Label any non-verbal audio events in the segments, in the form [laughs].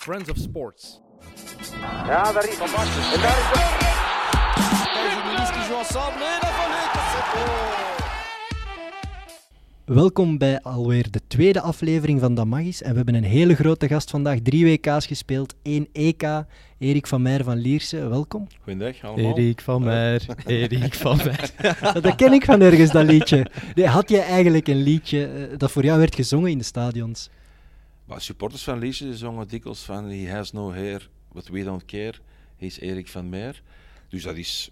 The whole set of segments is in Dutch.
Friends of Sports. Ja, daar is Van Basten. En daar is de... Welkom bij alweer de tweede aflevering van Dat Magis. En we hebben een hele grote gast vandaag. Drie WK's gespeeld, één EK. Erik van Meijer van Lierse, welkom. Goedendag allemaal. Erik van Meijer, Erik van [laughs] Meijer. [laughs] dat ken ik van ergens, dat liedje. Nee, had jij eigenlijk een liedje eh, dat voor jou werd gezongen in de stadions? Maar supporters van Liesje zongen dikwijls van He has no hair, but we don't care. He's Erik van Meijer. Dus dat is...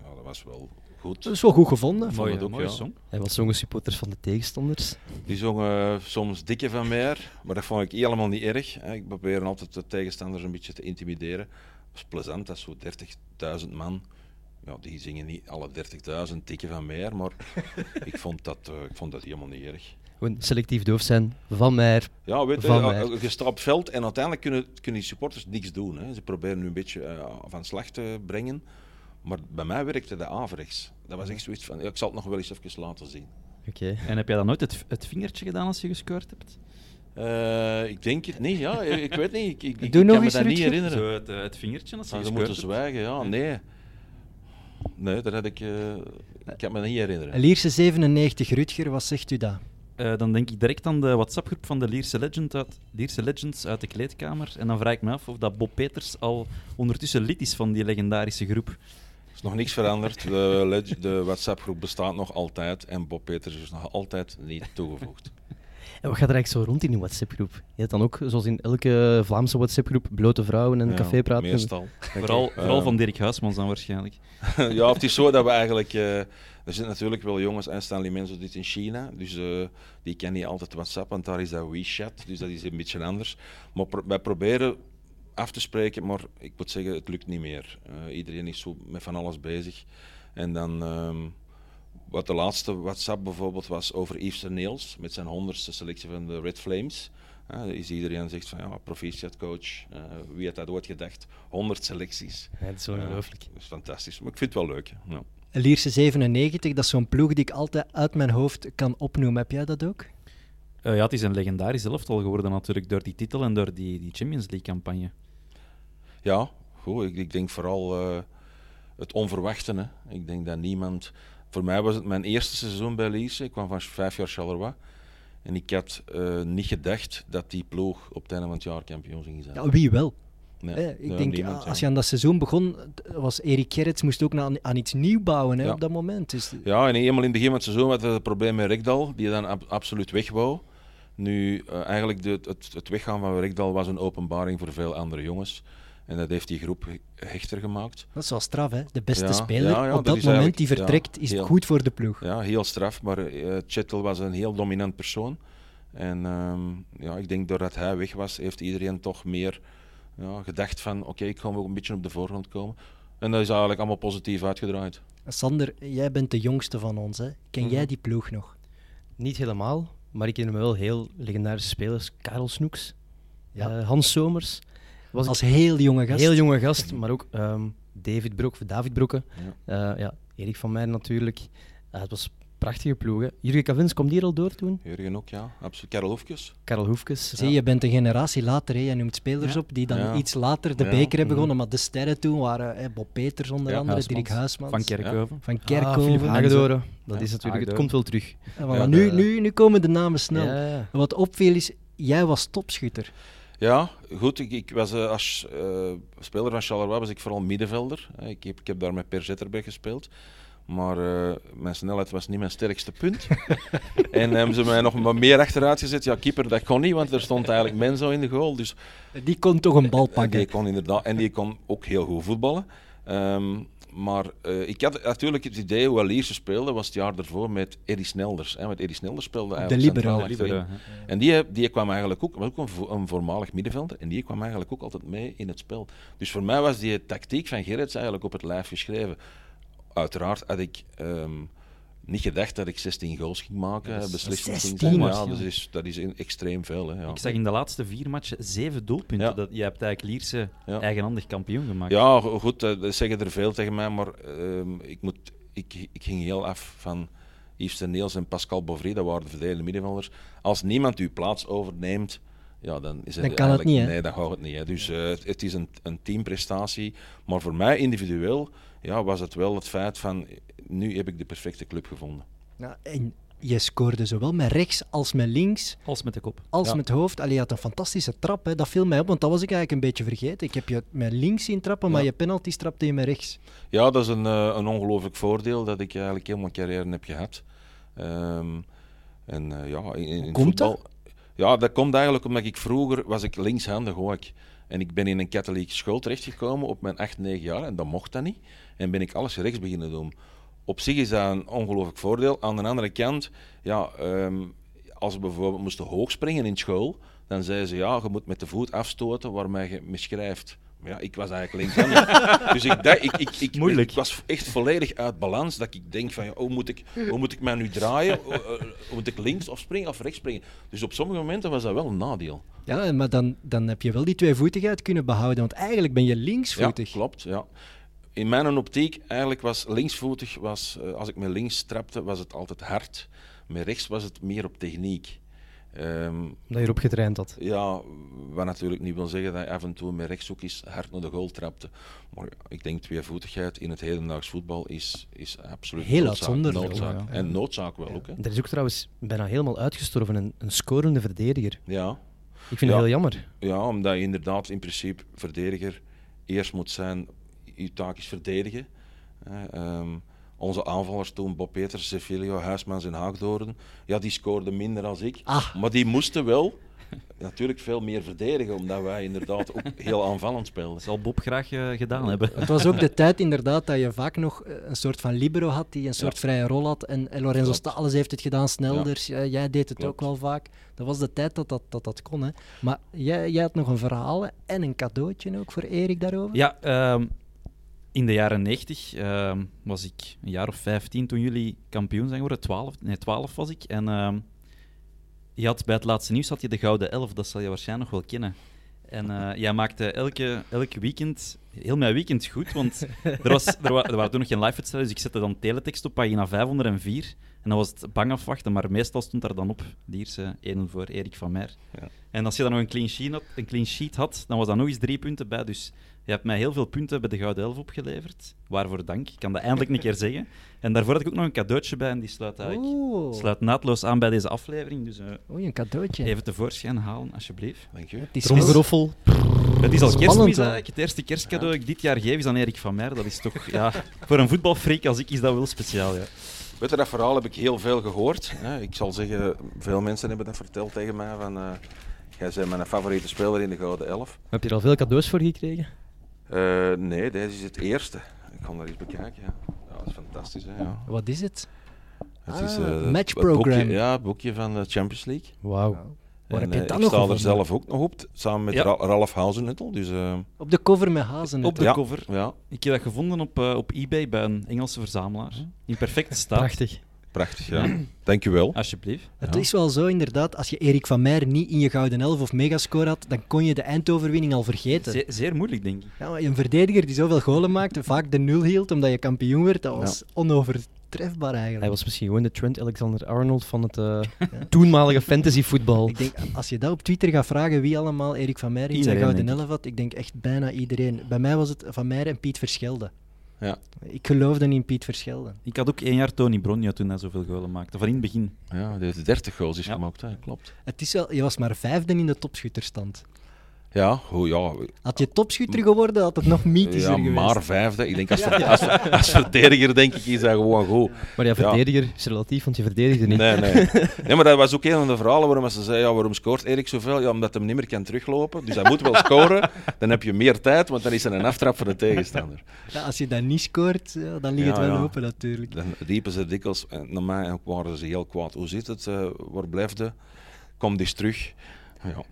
Ja, dat was wel goed. Dat is wel goed gevonden. Het Mooie, ook, mooie ja. song. Hij was zongen supporters van de tegenstanders. Die zongen soms dikke van Meijer, maar dat vond ik helemaal niet erg. Ik probeer altijd de tegenstanders een beetje te intimideren. Dat is plezant, dat is zo 30.000 man. Ja, die zingen niet alle 30.000 dikke van Meijer, maar [laughs] ik, vond dat, eh, ik vond dat helemaal niet erg. Gewoon selectief doof zijn. Van Meijer. Ja, weet je, Van ja, het veld en uiteindelijk kunnen, kunnen die supporters niks doen. Hè. Ze proberen nu een beetje eh, van slag te brengen. Maar bij mij werkte de averechts. Dat was echt zoiets van, ja, ik zal het nog wel eens even laten zien. Oké. En heb jij dan nooit het, het vingertje gedaan als je gescoord hebt? Eh, ik denk het niet, ja. Ik, ik weet niet. Ik, ik, ik Doe kan me dat niet herinneren. Zo het, eh, het vingertje als je Gaan ze moeten hebt? zwijgen, ja. Nee. Nee, dat had ik... eh, ik kan me dat niet herinneren. Lierse 97, Rutger, wat zegt u dat? Eh, dan denk ik direct aan de WhatsApp-groep van de Lierse, Legend uit, Legends uit de kleedkamer. En dan vraag ik me af of dat Bob Peters al ondertussen lid is van die legendarische groep. Er is nog niks veranderd. De, de WhatsApp-groep bestaat nog altijd. En Bob Peters is nog altijd niet toegevoegd. En wat gaat er eigenlijk zo rond in die WhatsApp-groep? Je hebt dan ook, zoals in elke Vlaamse WhatsApp-groep, blote vrouwen en Ja, cafépraten. Meestal. Vooral, vooral Eh, van Dirk Huismans dan waarschijnlijk. [laughs] ja, het is zo dat we eigenlijk. eh, er zitten natuurlijk wel jongens en Stanley mensen dit in China. Dus eh, die kennen niet altijd WhatsApp, want daar is dat WeChat. Dus dat is een beetje anders. Maar pro- wij proberen af te spreken, maar ik moet zeggen, het lukt niet meer. Eh, iedereen is zo met van alles bezig. En dan. ehm, wat de laatste WhatsApp bijvoorbeeld was over Yves Neels met zijn honderdste selectie van de Red Flames. Eh, is iedereen zegt van ja, proficiat coach. Eh, wie had dat ooit gedacht? 100 selecties. Ja, dat is ongelooflijk. dat is fantastisch. Maar ik vind het wel leuk. Ja. Lierse 97, dat is zo'n ploeg die ik altijd uit mijn hoofd kan opnoemen. Heb jij dat ook? Eh, ja, het is een legendarisch elftal geworden natuurlijk door die titel en door die, die Champions League-campagne. Ja, goed. Ik, ik denk vooral eh, het onverwachte. Hè. Ik denk dat niemand. Voor mij was het mijn eerste seizoen bij Lierse. Ik kwam van vijf jaar Charleroi. En ik had eh, niet gedacht dat die ploeg op het einde van het jaar kampioen ging zijn. Ja, wie wel? Nee, Eh, ik denk, niemand, als je aan dat seizoen begon, was Erik Gerrits moest ook aan, aan iets nieuw bouwen hè, Ja. op dat moment. Dus, Ja, en eenmaal in het begin van het seizoen had we het probleem met Rekdal, die dan ab- absoluut weg wou. Nu, eh, eigenlijk de, het, het weggaan van Rekdal was een openbaring voor veel andere jongens. En dat heeft die groep he- hechter gemaakt. dat is wel straf, hè? De beste Ja, speler ja, ja, op dat moment die vertrekt, ja, is heel- goed voor de ploeg. Ja, heel straf, maar eh Chettel was een heel dominant persoon. En ehm, ja, ik denk doordat hij weg was, heeft iedereen toch meer ja, gedacht van oké, ik ga ook een beetje op de voorgrond komen. En dat is eigenlijk allemaal positief uitgedraaid. Sander, jij bent de jongste van ons. Hè? Ken Mhm. jij die ploeg nog? Niet helemaal, maar ik ken me wel heel legendarische spelers. Karel Snoeks, Ja. eh, Hans Somers. Was ik Als heel jonge gast. Heel jonge gast, maar ook ehm, David Broek, of David Broeke. Ja. Eh, ja, Erik van Meijer natuurlijk. Het was een prachtige ploeg. hè. Jurgen Cavins, komt die er al door toen? Jurgen ook, ja. Absoluut. Karel Hoefkes. Karel Hoefkes. Zie, je bent een generatie later. Hè? Je noemt spelers Ja. op die dan Ja. iets later de Ja. beker hebben Mhm. gewonnen. Maar de sterren toen waren hè, Bob Peters onder Ja, andere, Huismans. Dirk Huismans, Van Kerkhoven. Van Ah, Kerkhoven. Hagedoren. Dat Ja, is natuurlijk, het komt wel terug. Voilà, Ja, nu, de- nu, nu komen de namen snel. Ja, ja. En Wat opviel is, jij was topschutter. Ja, goed. Ik, ik was eh, als eh, speler van Charleroi was ik vooral middenvelder. Eh, Ik heb, ik heb daar met Per Zetterberg gespeeld. Maar eh, mijn snelheid was niet mijn sterkste punt. [laughs] en hebben ze mij nog wat meer achteruit gezet. Ja, keeper, dat kon niet, want er stond eigenlijk Menzo in de goal. Dus Die kon toch een bal en pakken. die kon inderdaad, en die kon ook heel goed voetballen. Ehm, maar eh, ik had natuurlijk het idee, hoe Lierse speelde, was het jaar daarvoor met Eddie Snelders. Hè, want Eddie Snelders speelde eigenlijk De libero, hè. En die, die kwam eigenlijk ook, was ook een, vo- een voormalig middenvelder, en die kwam eigenlijk ook altijd mee in het spel. Dus voor mij was die tactiek van Gerrits eigenlijk op het lijf geschreven. Uiteraard had ik ehm, niet gedacht dat ik 16 goals ging maken, Ja, dat is- beslissend ging 16, zijn. man. Ja, dat is, dat is in- extreem veel. Hè, ja. Ik zag in de laatste vier matchen zeven doelpunten. Ja. Dat, je hebt eigenlijk Lierse Ja. eigenhandig kampioen gemaakt. Ja, go- goed, eh, dat zeggen er veel tegen mij, maar ehm, ik, moet, ik, ik ging heel af van Yves Neels en Pascal Bovry, dat waren de verdedigende middenvelders. Als niemand uw plaats overneemt, ja, dan is het Dan kan het eigenlijk- niet, hè? Nee, dan gaat het niet. Hè. Dus eh, het, het is een, een teamprestatie. Maar voor mij individueel ja, was het wel het feit van, nu heb ik de perfecte club gevonden. Ja, en je scoorde zowel met rechts als met links, Als met de kop. als Ja. met hoofd. Allee, je had een fantastische trap, hè. dat viel mij op, want dat was ik eigenlijk een beetje vergeten. Ik heb je met links zien trappen, maar je penalty trapte je met rechts. Ja, dat is een, eh, een ongelooflijk voordeel dat ik eigenlijk heel mijn carrière heb gehad. Ehm, en eh, ja, in, in het komt dat? Ja, dat komt eigenlijk omdat ik vroeger was ik linkshandig ook. En ik ben in een katholieke school terechtgekomen op mijn 8, 9 jaar en dat mocht dat niet. En ben ik alles rechts beginnen doen. Op zich is dat een ongelooflijk voordeel. Aan de andere kant, ja, ehm, als we bijvoorbeeld moesten hoogspringen in school, dan zeiden ze ja, je moet met de voet afstoten waarmee je misschrijft. Maar ja, ik was eigenlijk linkshandig. [laughs] dus ik, dacht- ik, ik, ik, Moeilijk. ik was echt volledig uit balans. Dat ik denk van, ja, hoe, moet ik, hoe moet ik mij nu draaien? Eh, hoe moet ik links of springen of rechts springen? Dus op sommige momenten was dat wel een nadeel. Ja, maar dan, dan heb je wel die tweevoetigheid kunnen behouden, want eigenlijk ben je linksvoetig. Ja, klopt. Ja. In mijn optiek, eigenlijk was linksvoetig, was, eh, als ik met links trapte, was het altijd hard. Met rechts was het meer op techniek. Ehm, Dat je erop getraind had. ja, wat natuurlijk niet wil zeggen dat je af en toe met rechts ook eens hard naar de goal trapte. Maar ik denk tweevoetigheid in het hedendaags voetbal is, is absoluut Heel noodzaak. uitzonderlijk, noodzaak. ja. En noodzaak wel ook. Hè. Er is ook trouwens bijna helemaal uitgestorven een, een scorende verdediger. Ja. Ik vind Ja. het heel jammer. ja, omdat je inderdaad in principe verdediger eerst moet zijn, je taak is verdedigen. Hè, ehm, onze aanvallers toen, Bob Peters, Cefilio, Huismans en Haagdoorn, ja, die scoorden minder dan ik. Ah. Maar die moesten wel natuurlijk veel meer verdedigen, omdat wij inderdaad ook heel aanvallend speelden. Dat zal Bob graag eh, gedaan hebben. Het was ook de tijd inderdaad dat je vaak nog eh, een soort van libero had, die een soort vrije rol had. En, en Lorenzo. Stales heeft het gedaan, Snelders, eh, jij deed het Klopt. ook wel vaak. Dat was de tijd dat dat, dat, dat kon. Hè. Maar jij, jij had nog een verhaal en een cadeautje ook voor Erik daarover. Ja, ehm, in de jaren 90 ehm, was ik een jaar of 15 toen jullie kampioen zijn geworden. 12, nee, 12 was ik. En ehm, je had bij het laatste nieuws had je de Gouden Elf, dat zal je waarschijnlijk nog wel kennen. En eh, [laughs] jij maakte elke, elke weekend, heel mijn weekend goed, want er, was, er, wa- er waren toen nog geen live-wedstrijden, dus ik zette dan teletext op pagina 504. En dan was het bang afwachten, maar meestal stond daar dan op, Lierse 1 voor Erik van Meer. Ja. En als je dan nog een clean, sheet had, een clean sheet had, dan was dat nog eens drie punten bij. Dus je hebt mij heel veel punten bij de Gouden Elf opgeleverd. Waarvoor dank. Ik kan dat eindelijk een keer [laughs] zeggen. En daarvoor had ik ook nog een cadeautje bij en die sluit, eigenlijk, sluit naadloos aan bij deze aflevering. Dus eh, Oei, een cadeautje. even tevoorschijn halen, alsjeblieft. Dank je. Het is Tromgeroffel. Het is al Spannend, kerstmis eigenlijk. Het eerste kerstcadeau dat ik dit jaar geef is aan Erik van Meer. Dat is toch, ja, voor een voetbalfreak als ik is dat wel speciaal. Ja. Weet je, dat verhaal heb ik heel veel gehoord. Hè. Ik zal zeggen, veel mensen hebben dat verteld tegen mij. Van, eh, jij bent mijn favoriete speler in de Gouden Elf. Heb je er al veel cadeaus voor gekregen? Eh, nee, deze is het eerste. Ik ga daar eens bekijken. Ja, ja dat is fantastisch. Hè, ja. Wat is het? Het Ah, is eh, matchprogram. boekje- Ja, boekje van de Champions League. Wauw. Waar En, heb je eh, dat ik nog sta er zelf ook nog op, samen met Ja. Ra- Ralf Hausenuttel. Dus, eh, Op de cover met hazen. Op de Ja. cover. ja, Ik heb dat gevonden op, eh, op eBay bij een Engelse verzamelaar. In perfecte staat. Prachtig. Prachtig. Ja. [clears throat] Dank u wel. Alsjeblieft. Het Ja. is wel zo inderdaad, als je Erik van Meijer niet in je Gouden Elf of Megascore had, dan kon je de eindoverwinning al vergeten. Zeer, zeer moeilijk, denk ik. Ja, een verdediger die zoveel golen maakte, vaak de nul hield omdat je kampioen werd, dat was onovertrefbaar eigenlijk. Hij was misschien gewoon de Trent Alexander-Arnold van het eh, [laughs] toenmalige fantasyvoetbal. Ik denk, als je dat op Twitter gaat vragen wie allemaal Erik van Meijer in zijn Gouden Elf had, ik denk echt bijna iedereen. Bij mij was het Van Meijer en Piet Verschelde. Ja. Ik geloofde in Piet Verschelde. Ik had ook één jaar Tony Bronja toen hij zoveel golen maakte. Van in het begin. Ja, die heeft 30 goals is Ja. gemaakt. Hè. Klopt. Het is wel, je was maar vijfde in de topschutterstand. Ja, hoe, ja, Had je topschutter geworden, had het nog mythischer ja geweest. maar vijfde. Ik denk als, ver- als, als verdediger denk ik is dat gewoon goed. Maar ja, verdediger is relatief, want je verdedigde niet. Nee, nee. [laughs] nee, maar dat was ook een van de verhalen waarom ze zei, ja, waarom scoort Erik zoveel? Ja, omdat hij niet meer kan teruglopen. Dus hij moet wel scoren. [laughs] Dan heb je meer tijd, want dan is er een aftrap voor de tegenstander. Ja, als je dat niet scoort, ja, dan ligt Ja, het wel ja. open natuurlijk. Dan riepen ze dikwijls, en naar mij waren ze heel kwaad. Hoe zit het? Eh, waar blijft? Kom eens terug. Ja.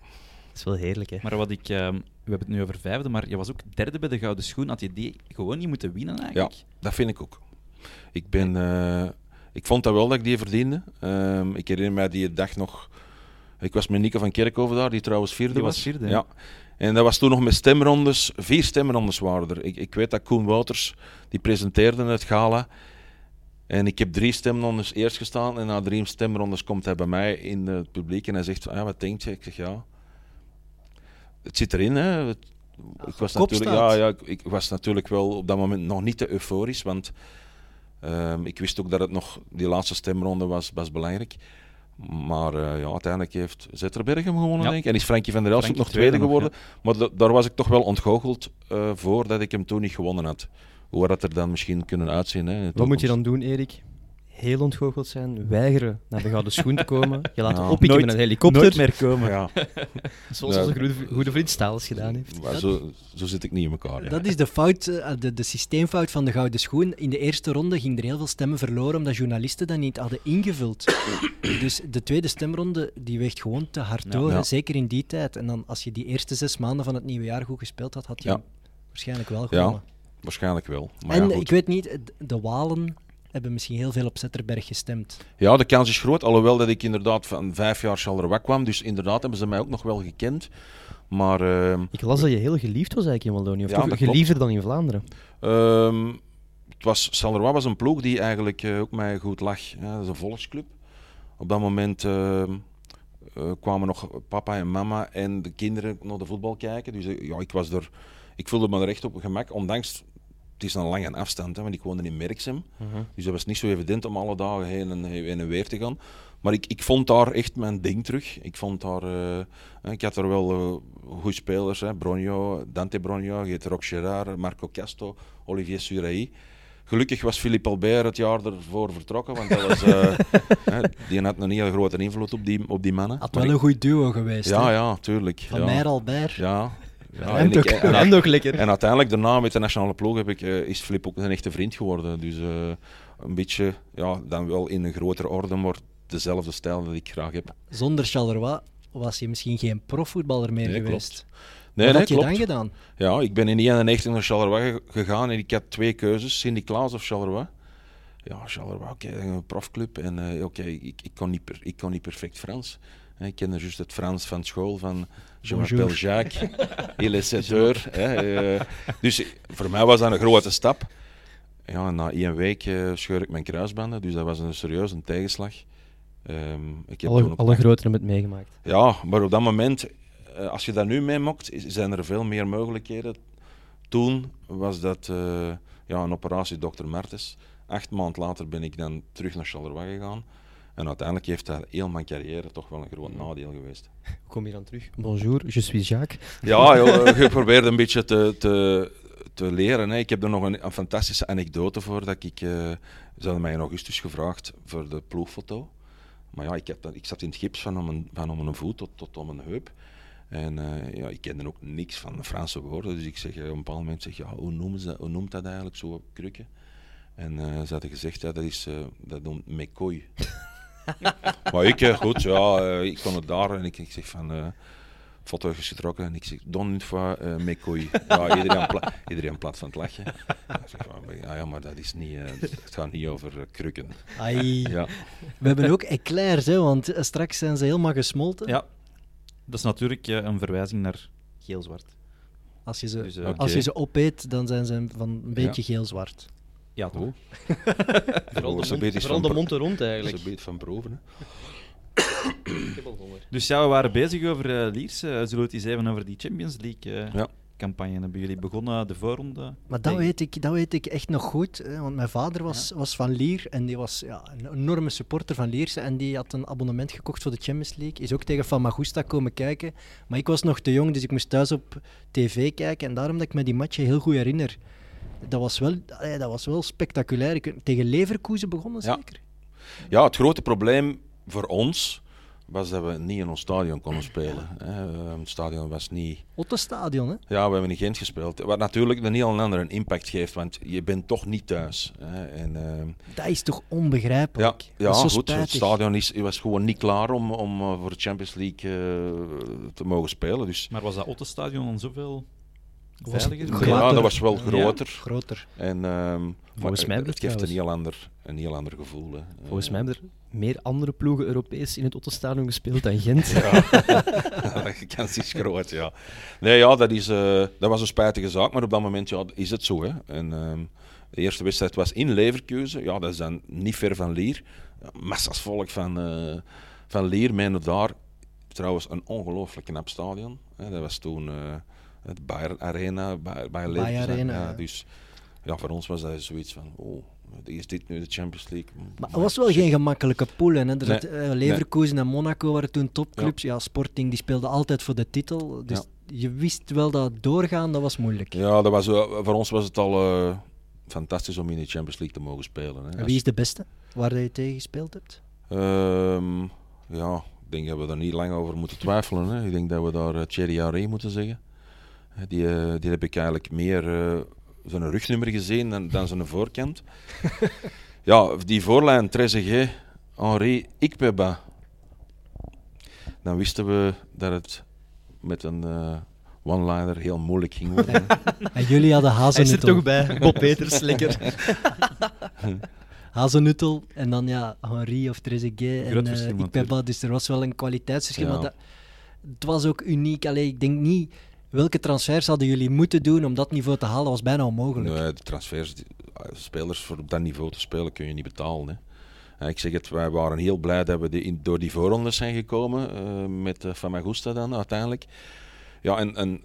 Dat is wel heerlijk, hè. Maar wat ik... ehm, we hebben het nu over vijfde, maar je was ook derde bij de Gouden Schoen. Had je die gewoon niet moeten winnen eigenlijk? Dat vind ik ook. Ik, ben, eh, ik vond dat wel dat ik die verdiende. Ehm, ik herinner mij die dag nog. Ik was met Nico van Kerkhoven daar, die trouwens vierde Die was. was vierde, ja. ja. En dat was toen nog met stemrondes. Vier stemrondes waren er. Ik, ik weet dat Koen Wouters, die presenteerde het gala. En ik heb drie stemrondes eerst gestaan. En na drie stemrondes komt hij bij mij in het publiek en hij zegt: van, ja, Wat denk je? Ik zeg ja. Het zit erin. Hè. Het- ik, was natuurlijk, ja, ja, ik, ik was natuurlijk wel op dat moment nog niet te euforisch, want ehm, ik wist ook dat het nog, die laatste stemronde was, was belangrijk. Maar eh, ja, uiteindelijk heeft Zetterberg hem gewonnen, Ja. denk ik. En is Frankie van der Elst ook nog tweede tweede nog, geworden. Maar da- daar was ik toch wel ontgoocheld eh voor dat ik hem toen niet gewonnen had. Hoe had dat er dan misschien kunnen uitzien? Hè, Wat moet je dan doen, Erik? Heel ontgoocheld zijn, weigeren naar de gouden schoen te komen, je laten Ja. oppikken Nooit- met een helikopter, Nooit meer komen. Ja, [laughs] zoals Ja. onze goede, goede vriend Stales gedaan heeft. maar zo, zo zit ik niet in elkaar. ja. Dat is de fout, eh, de, de systeemfout van de Gouden Schoen. In de eerste ronde ging er heel veel stemmen verloren omdat journalisten dat niet hadden ingevuld. [coughs] dus de tweede stemronde die weegt gewoon te hard door, zeker in die tijd. En dan als je die eerste zes maanden van het nieuwe jaar goed gespeeld had, had je waarschijnlijk wel Ja, gewonnen. Waarschijnlijk wel. Maar en ik weet niet, de Walen hebben misschien heel veel op Zetterberg gestemd. Ja, de kans is groot. Alhoewel dat ik inderdaad van vijf jaar Charleroi kwam. Dus inderdaad hebben ze mij ook nog wel gekend. Maar ehm, Ik las dat je heel geliefd was eigenlijk in Wallonië, of Ja, toch dat klopt. geliefder dan in Vlaanderen. ehm, het was, Charleroi was een ploeg die eigenlijk eh, ook mij goed lag. Ja, dat is een volksclub. Op dat moment ehm, eh, kwamen nog papa en mama en de kinderen naar de voetbal kijken. Dus eh, ja, ik, was er, ik voelde me er echt op mijn gemak. Ondanks, het is een lange afstand, hè, want ik woonde in Merksem. Dus dat was niet zo evident om alle dagen heen en, heen en weer te gaan. Maar ik, ik vond daar echt mijn ding terug. Ik vond daar... eh, ik had er wel eh, goede spelers. Hè. Bronjo, Dante Bronjo, Rock Gerard, Marco Casto, Olivier Suraï. Gelukkig was Philippe Albert het jaar ervoor vertrokken, want dat was, eh, [laughs] hè, die had een hele grote invloed op die, op die mannen. Had Maar wel ik- een goed duo geweest. ja, hè? ja, tuurlijk. Van ja. Albert. Ja. Ja. En, ik- ook. en- En nog lekker. en uiteindelijk daarna met de nationale ploeg heb ik, eh, is Filip ook een echte vriend geworden. Dus eh, een beetje, ja, dan wel in een grotere orde, maar dezelfde stijl dat ik graag heb. Zonder Charleroi was je misschien geen profvoetballer meer Nee, geweest. klopt. Wat Nee, nee, had je klopt. dan gedaan? Ja, ik ben in 91 naar Charleroi ge- gegaan en ik had twee keuzes, Sint-Niklaas of Charleroi. Ja, Charleroi, oké, een profclub. En eh, oké, ik, ik, kon niet per- ik kon niet perfect Frans. Ik kende juist het Frans van school, van Je Bonjour. m'appelle Jacques, il est 7 heures. Hè, dus voor mij was dat een grote stap. Ja, na één week eh, scheur ik mijn kruisbanden, dus dat was een serieuze tegenslag. Ehm, ik heb Alle, alle grotere het meegemaakt. ja, maar op dat moment, eh, als je dat nu meemokt, is- zijn er veel meer mogelijkheden. Toen was dat eh, ja, een operatie Dr. Martens. Acht maanden later ben ik dan terug naar Charleroi gegaan. En uiteindelijk heeft dat heel mijn carrière toch wel een groot nadeel geweest. Hoe kom je dan terug? Bonjour, je suis Jacques. Ja, joh, je probeert een beetje te, te, te leren. Hè. Ik heb er nog een, een fantastische anekdote voor. Dat ik, eh, ze hadden mij in augustus gevraagd voor de ploegfoto. Maar ja, ik, heb dat, ik zat in het gips van om mijn, van om mijn voet tot, tot om mijn heup. En eh, ja, ik kende ook niks van de Franse woorden. Dus ik zeg eh, op een bepaald moment, zeg, ja, hoe, noemen ze, hoe noemt dat eigenlijk, zo krukken? En ze hadden gezegd, ja, dat, is, dat noemt mekooi. [laughs] maar ik, eh, goed, ja, eh, ik kon het daar en ik, ik zeg van... eh foto's getrokken en ik zeg, don une fois uh. Ja, iedereen, pla iedereen plat van het lachen. Ik zeg, van, ja, ja, maar dat is niet, eh, het gaat niet over krukken. Ai. [laughs] Ja. We hebben ook eclairs, hè, want straks zijn ze helemaal gesmolten. Ja, dat is natuurlijk een verwijzing naar geel-zwart. Als, je ze, Dus, als je ze opeet, dan zijn ze van een beetje geel-zwart. Ja, toch? [laughs] Vooral de mond, beetje vooral van de mond er rond eigenlijk. een beetje van proeven. Hè. Dus ja, we waren bezig over eh Liers. Eh, zullen we het eens even over die Champions League eh, Ja. campagne hebben jullie begonnen, de voorronde? Maar dat weet, ik, dat weet ik echt nog goed, hè, want mijn vader was, was van Lier en die was ja, een enorme supporter van Lierse en die had een abonnement gekocht voor de Champions League. Is ook tegen Famagusta komen kijken, maar ik was nog te jong, dus ik moest thuis op tv kijken en daarom dat ik me die matchen heel goed herinner. Dat was wel, dat was wel spectaculair. Tegen Leverkusen begonnen Ja. zeker? Ja, het grote probleem voor ons was dat we niet in ons stadion konden spelen. Hè. Eh, Het stadion was niet... Ottenstadion, hè? Ja, we hebben in Gent gespeeld. Wat natuurlijk een heel andere impact geeft, want je bent toch niet thuis. Hè. En, ehm, Dat is toch ja, onbegrijpelijk? ja zo goed. Het stadion is, was gewoon niet klaar om, om eh, voor de Champions League eh, te mogen spelen. Dus Maar was dat Ottenstadion dan zoveel veiliger? groter. ja, dat was wel Ja. groter. Groter. En, ehm, maar Volgens mij het, geeft een heel, ander, een heel ander gevoel. Hè. Volgens Eh, mij hebben er meer andere ploegen Europees in het Ottenstadion gespeeld dan Gent. de kans is groot, ja. Nee, ja, dat, is, eh, dat was een spijtige zaak, maar op dat moment ja, is het zo. Hè. En, ehm, de eerste wedstrijd was in Leverkusen, ja, dat is dan niet ver van Lier. Ja, Massa's volk van, eh, van Lier, menen daar trouwens een ongelooflijk knap stadion. Hè. Dat was toen eh, het Bayer Arena, Bayer, Bayer Bayer Leverkusen. Arena, Ja, ja. dus ja, voor ons was dat zoiets van, oh, is dit nu de Champions League? Maar het was wel geen gemakkelijke pool. Hè. Er eh, Leverkusen en Monaco waren toen topclubs. Ja. Sporting die speelde altijd voor de titel. Dus je wist wel dat doorgaan, dat was moeilijk. Ja, dat was, eh, voor ons was het al eh, fantastisch om in de Champions League te mogen spelen. Hè. En Wie is de beste waar je tegen gespeeld hebt? Ehm, ja, ik denk dat we daar niet lang over moeten twijfelen. Hè. Ik denk dat we daar uh, Thierry Henry moeten zeggen. Die, eh, die heb ik eigenlijk meer eh, zijn rugnummer gezien dan, dan zijn voorkant. [laughs] ja, die voorlijn, Trezeguet, Henry, Ikpeba. Dan wisten we dat het met een eh, one-liner heel moeilijk ging worden. [laughs] En jullie hadden Hij is er Hazenuttel. toch bij. Bob Peters, lekker. [laughs] Hazenuttel en dan ja, Henri of Trezeguet en uh, Ikpeba. Dus er was wel een kwaliteitsverschil. Ja. Maar dat, het was ook uniek. Allee, ik denk niet... Welke transfers hadden jullie moeten doen om dat niveau te halen? Was bijna onmogelijk. Nee, de transfers, eh, spelers voor op dat niveau te spelen kun je niet betalen. Hè. Eh, Ik zeg het, wij waren heel blij dat we door die voorrondes zijn gekomen eh, met uh, Famagusta dan uiteindelijk. Ja, en, en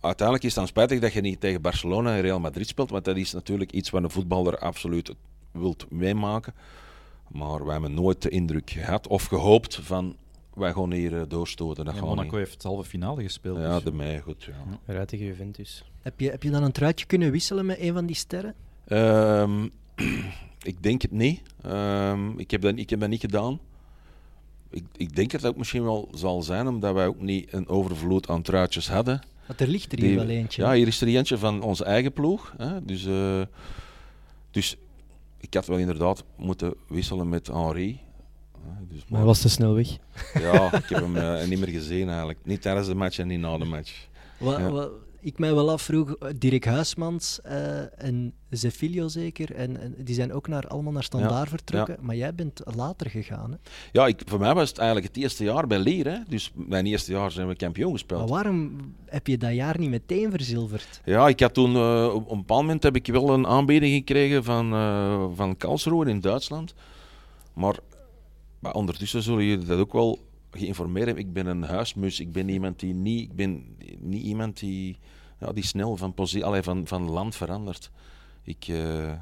uiteindelijk is het dan spijtig dat je niet tegen Barcelona en Real Madrid speelt, want dat is natuurlijk iets wat een voetballer absoluut wilt meemaken. Maar wij hebben nooit de indruk gehad of gehoopt van wij gaan hier eh, doorstoten. Dat Ja, gaan Monaco niet. heeft halve finale gespeeld. Ja, dus- de mei, goed. Ja. Eruit tegen Juventus. Heb, je, heb je dan een truitje kunnen wisselen met een van die sterren? Ehm, [clears throat] ik denk het niet. Ehm, ik, heb dat, ik heb dat niet gedaan. Ik, ik denk dat het ook misschien wel zal zijn, omdat wij ook niet een overvloed aan truitjes hadden. Want er ligt er hier Die- wel eentje. Ja, hier is er eentje van onze eigen ploeg. Hè? Dus, eh, dus ik had wel inderdaad moeten wisselen met Henri. Dus, Maar hij was te snel weg. Ja, ik heb hem eh, [laughs] niet meer gezien eigenlijk. Niet tijdens de match en niet na de match. Wat, Ja. wat ik mij wel afvroeg, eh, Dirk Huismans eh, en Zefilio zeker, en, en die zijn ook naar, allemaal naar Standaard vertrokken, maar jij bent later gegaan. Hè? Ja, ik, voor mij was het eigenlijk het eerste jaar bij Lier. Hè? Dus mijn eerste jaar zijn we kampioen gespeeld. Maar waarom heb je dat jaar niet meteen verzilverd? Ja, ik had toen eh, op een bepaald moment heb ik wel een aanbieding gekregen van, eh van Karlsruhe in Duitsland. Maar, maar ondertussen zullen jullie dat ook wel geïnformeerd hebben. Ik ben een huismus. Ik ben iemand die niet, ik ben niet iemand die, ja, die snel van, allee, van, van land verandert. Ik, eh,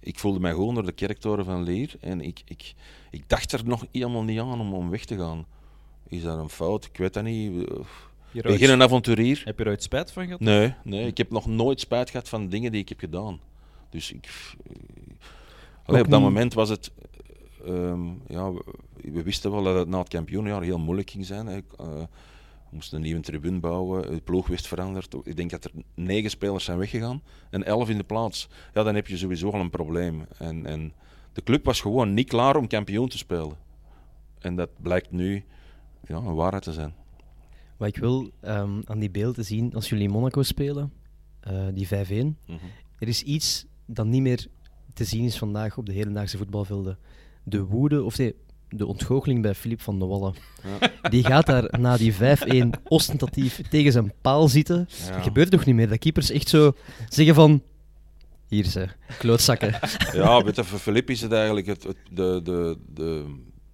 ik voelde mij gewoon door de kerktoren van Leer en ik, ik, ik dacht er nog helemaal niet aan om, om weg te gaan. Is dat een fout? Ik weet dat niet. Ik eruit- ben geen avonturier. Heb je er ooit spijt van gehad? Nee, nee, ik heb nog nooit spijt gehad van dingen die ik heb gedaan. Dus ik. eh, Allee, op dat niet- moment was het. Eh, ehm, ja, we, we wisten wel dat het na het kampioenjaar heel moeilijk ging zijn. Hè. Eh, we moesten een nieuwe tribune bouwen, de ploeg wist veranderd. Ik denk dat er negen spelers zijn weggegaan en elf in de plaats. Ja, dan heb je sowieso al een probleem. En, en de club was gewoon niet klaar om kampioen te spelen. En dat blijkt nu ja, een waarheid te zijn. Wat ik wil ehm, aan die beelden zien als jullie in Monaco spelen, eh, die 5-1. Mhm. Er is iets dat niet meer te zien is vandaag op de hedendaagse voetbalvelden. De woede, of nee, de ontgoocheling bij Filip van de Wallen. Ja. Die gaat daar na die 5-1 ostentatief tegen zijn paal zitten. Ja. Dat gebeurt toch niet meer? Dat keepers echt zo zeggen van... Hier ze, klootzakken. [laughs] Ja, weet je, voor Filip is het eigenlijk het, het- de, de, de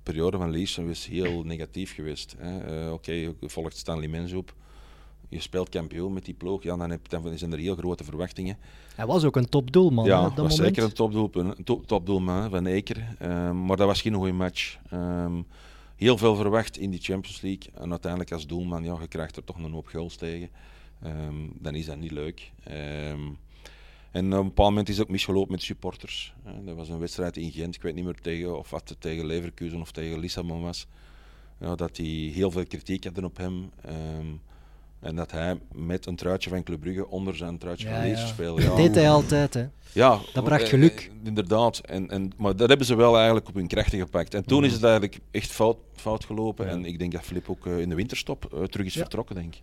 periode van Leeson was heel negatief geweest. Eh, Oké, je volgt Stanley Mens op. Je speelt kampioen met die ploeg. Ja, dan, heb, dan zijn er heel grote verwachtingen. Hij was ook een topdoelman hè, ja, op dat was moment. zeker een top, topdoelman hè, van Eker. Ehm, maar dat was geen goede match. Ehm, heel veel verwacht in die Champions League. En uiteindelijk als doelman, ja, je krijgt er toch een hoop goals tegen. Ehm, dan is dat niet leuk. En op een bepaald moment is het ook misgelopen met supporters. hè. Dat was een wedstrijd in Gent, ik weet niet meer tegen, of wat het tegen Leverkusen of tegen Lissabon was. Ja, dat die heel veel kritiek hadden op hem. En dat hij met een truitje van Club Brugge onder zijn truitje Ja, van Leers ja. speelde. Dat deed hij altijd. Hè. Ja, Dat bracht eh, geluk. eh, inderdaad. En, en, maar dat hebben ze wel eigenlijk op hun krachten gepakt. En toen is het eigenlijk echt fout, fout gelopen. Ja. En ik denk dat Filip ook eh, in de winterstop terug is Ja. vertrokken, denk ik.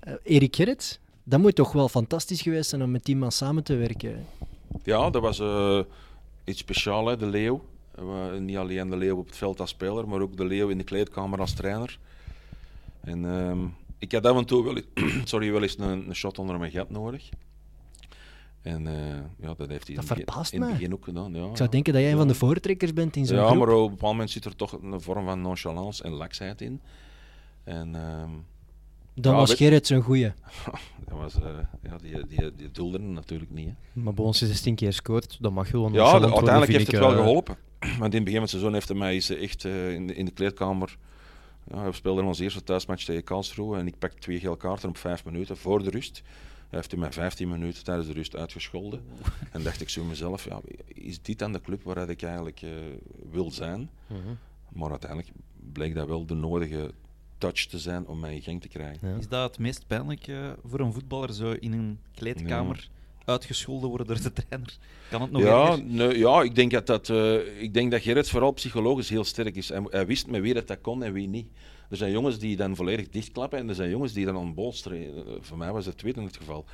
Eh, Erik Gerrits, dat moet toch wel fantastisch geweest zijn om met die man samen te werken. hè? Ja, dat was iets speciaals, hè, de Leeuw. Niet alleen de Leeuw op het veld als speler, maar ook de Leeuw in de kleedkamer als trainer. En ehm, ik had af en toe wel, eens- [clears throat] sorry, wel eens een, een shot onder mijn gat nodig. En eh, ja, dat heeft hij Dat in, het begin- verbaast in het mij. begin ook gedaan. Ja, Ik zou denken dat jij een van de voortrekkers bent in zo'n Ja, groep. maar op een bepaald moment zit er toch een vorm van nonchalance en laksheid in. En ehm, Dan Ja, was Gerrit zo'n goeie. [laughs] dat was, eh, ja, die, die, die doelde er natuurlijk niet. Hè. Maar bij ons is 16 keer gescoord, dat mag wel. want Ja, de- uiteindelijk heeft het wel eh, geholpen. [clears throat] Want in het begin van het seizoen heeft hij mij echt eh, in, de, in de kleedkamer. Ja, we speelden ons eerste thuismatch tegen Karlsruhe en ik pak twee gele kaarten op vijf minuten voor de rust. Hij heeft mij 15 minuten tijdens de rust uitgescholden. En dacht ik zo mezelf, ja, is dit dan de club waar ik eigenlijk eh, wil zijn? mhm. Maar uiteindelijk bleek dat wel de nodige touch te zijn om mij in gang te krijgen. Ja. Is dat het meest pijnlijke voor een voetballer, zo in een kleedkamer uitgescholden worden door de trainer? Kan het nog ja, nee, ja, ik denk dat, dat, eh, ik denk dat Gerrit vooral psychologisch heel sterk is. Hij, hij wist met wie dat, dat kon en wie niet. Er zijn jongens die dan volledig dichtklappen en er zijn jongens die dan ontbolsteren. Eh, Voor mij was het tweede in het geval.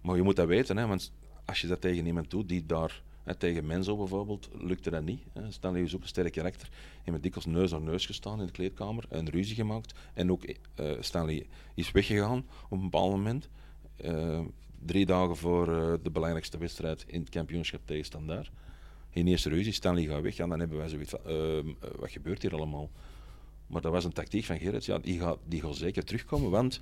Maar je moet dat weten, hè, want als je dat tegen iemand doet die daar, hè, tegen Menzo bijvoorbeeld, lukte dat niet. Hè. Stanley is ook een sterk karakter. Je met dikwijls neus aan neus gestaan in de kleedkamer, een ruzie gemaakt. En ook eh, Stanley is weggegaan op een bepaald moment. Drie dagen voor eh, de belangrijkste wedstrijd in het kampioenschap tegen Standaard. In eerste ruzie, Stanley gaat weg. En dan hebben wij zoiets van, ehm, eh, wat gebeurt hier allemaal? Maar dat was een tactiek van Gerrit. Ja, die gaat, die gaat zeker terugkomen, want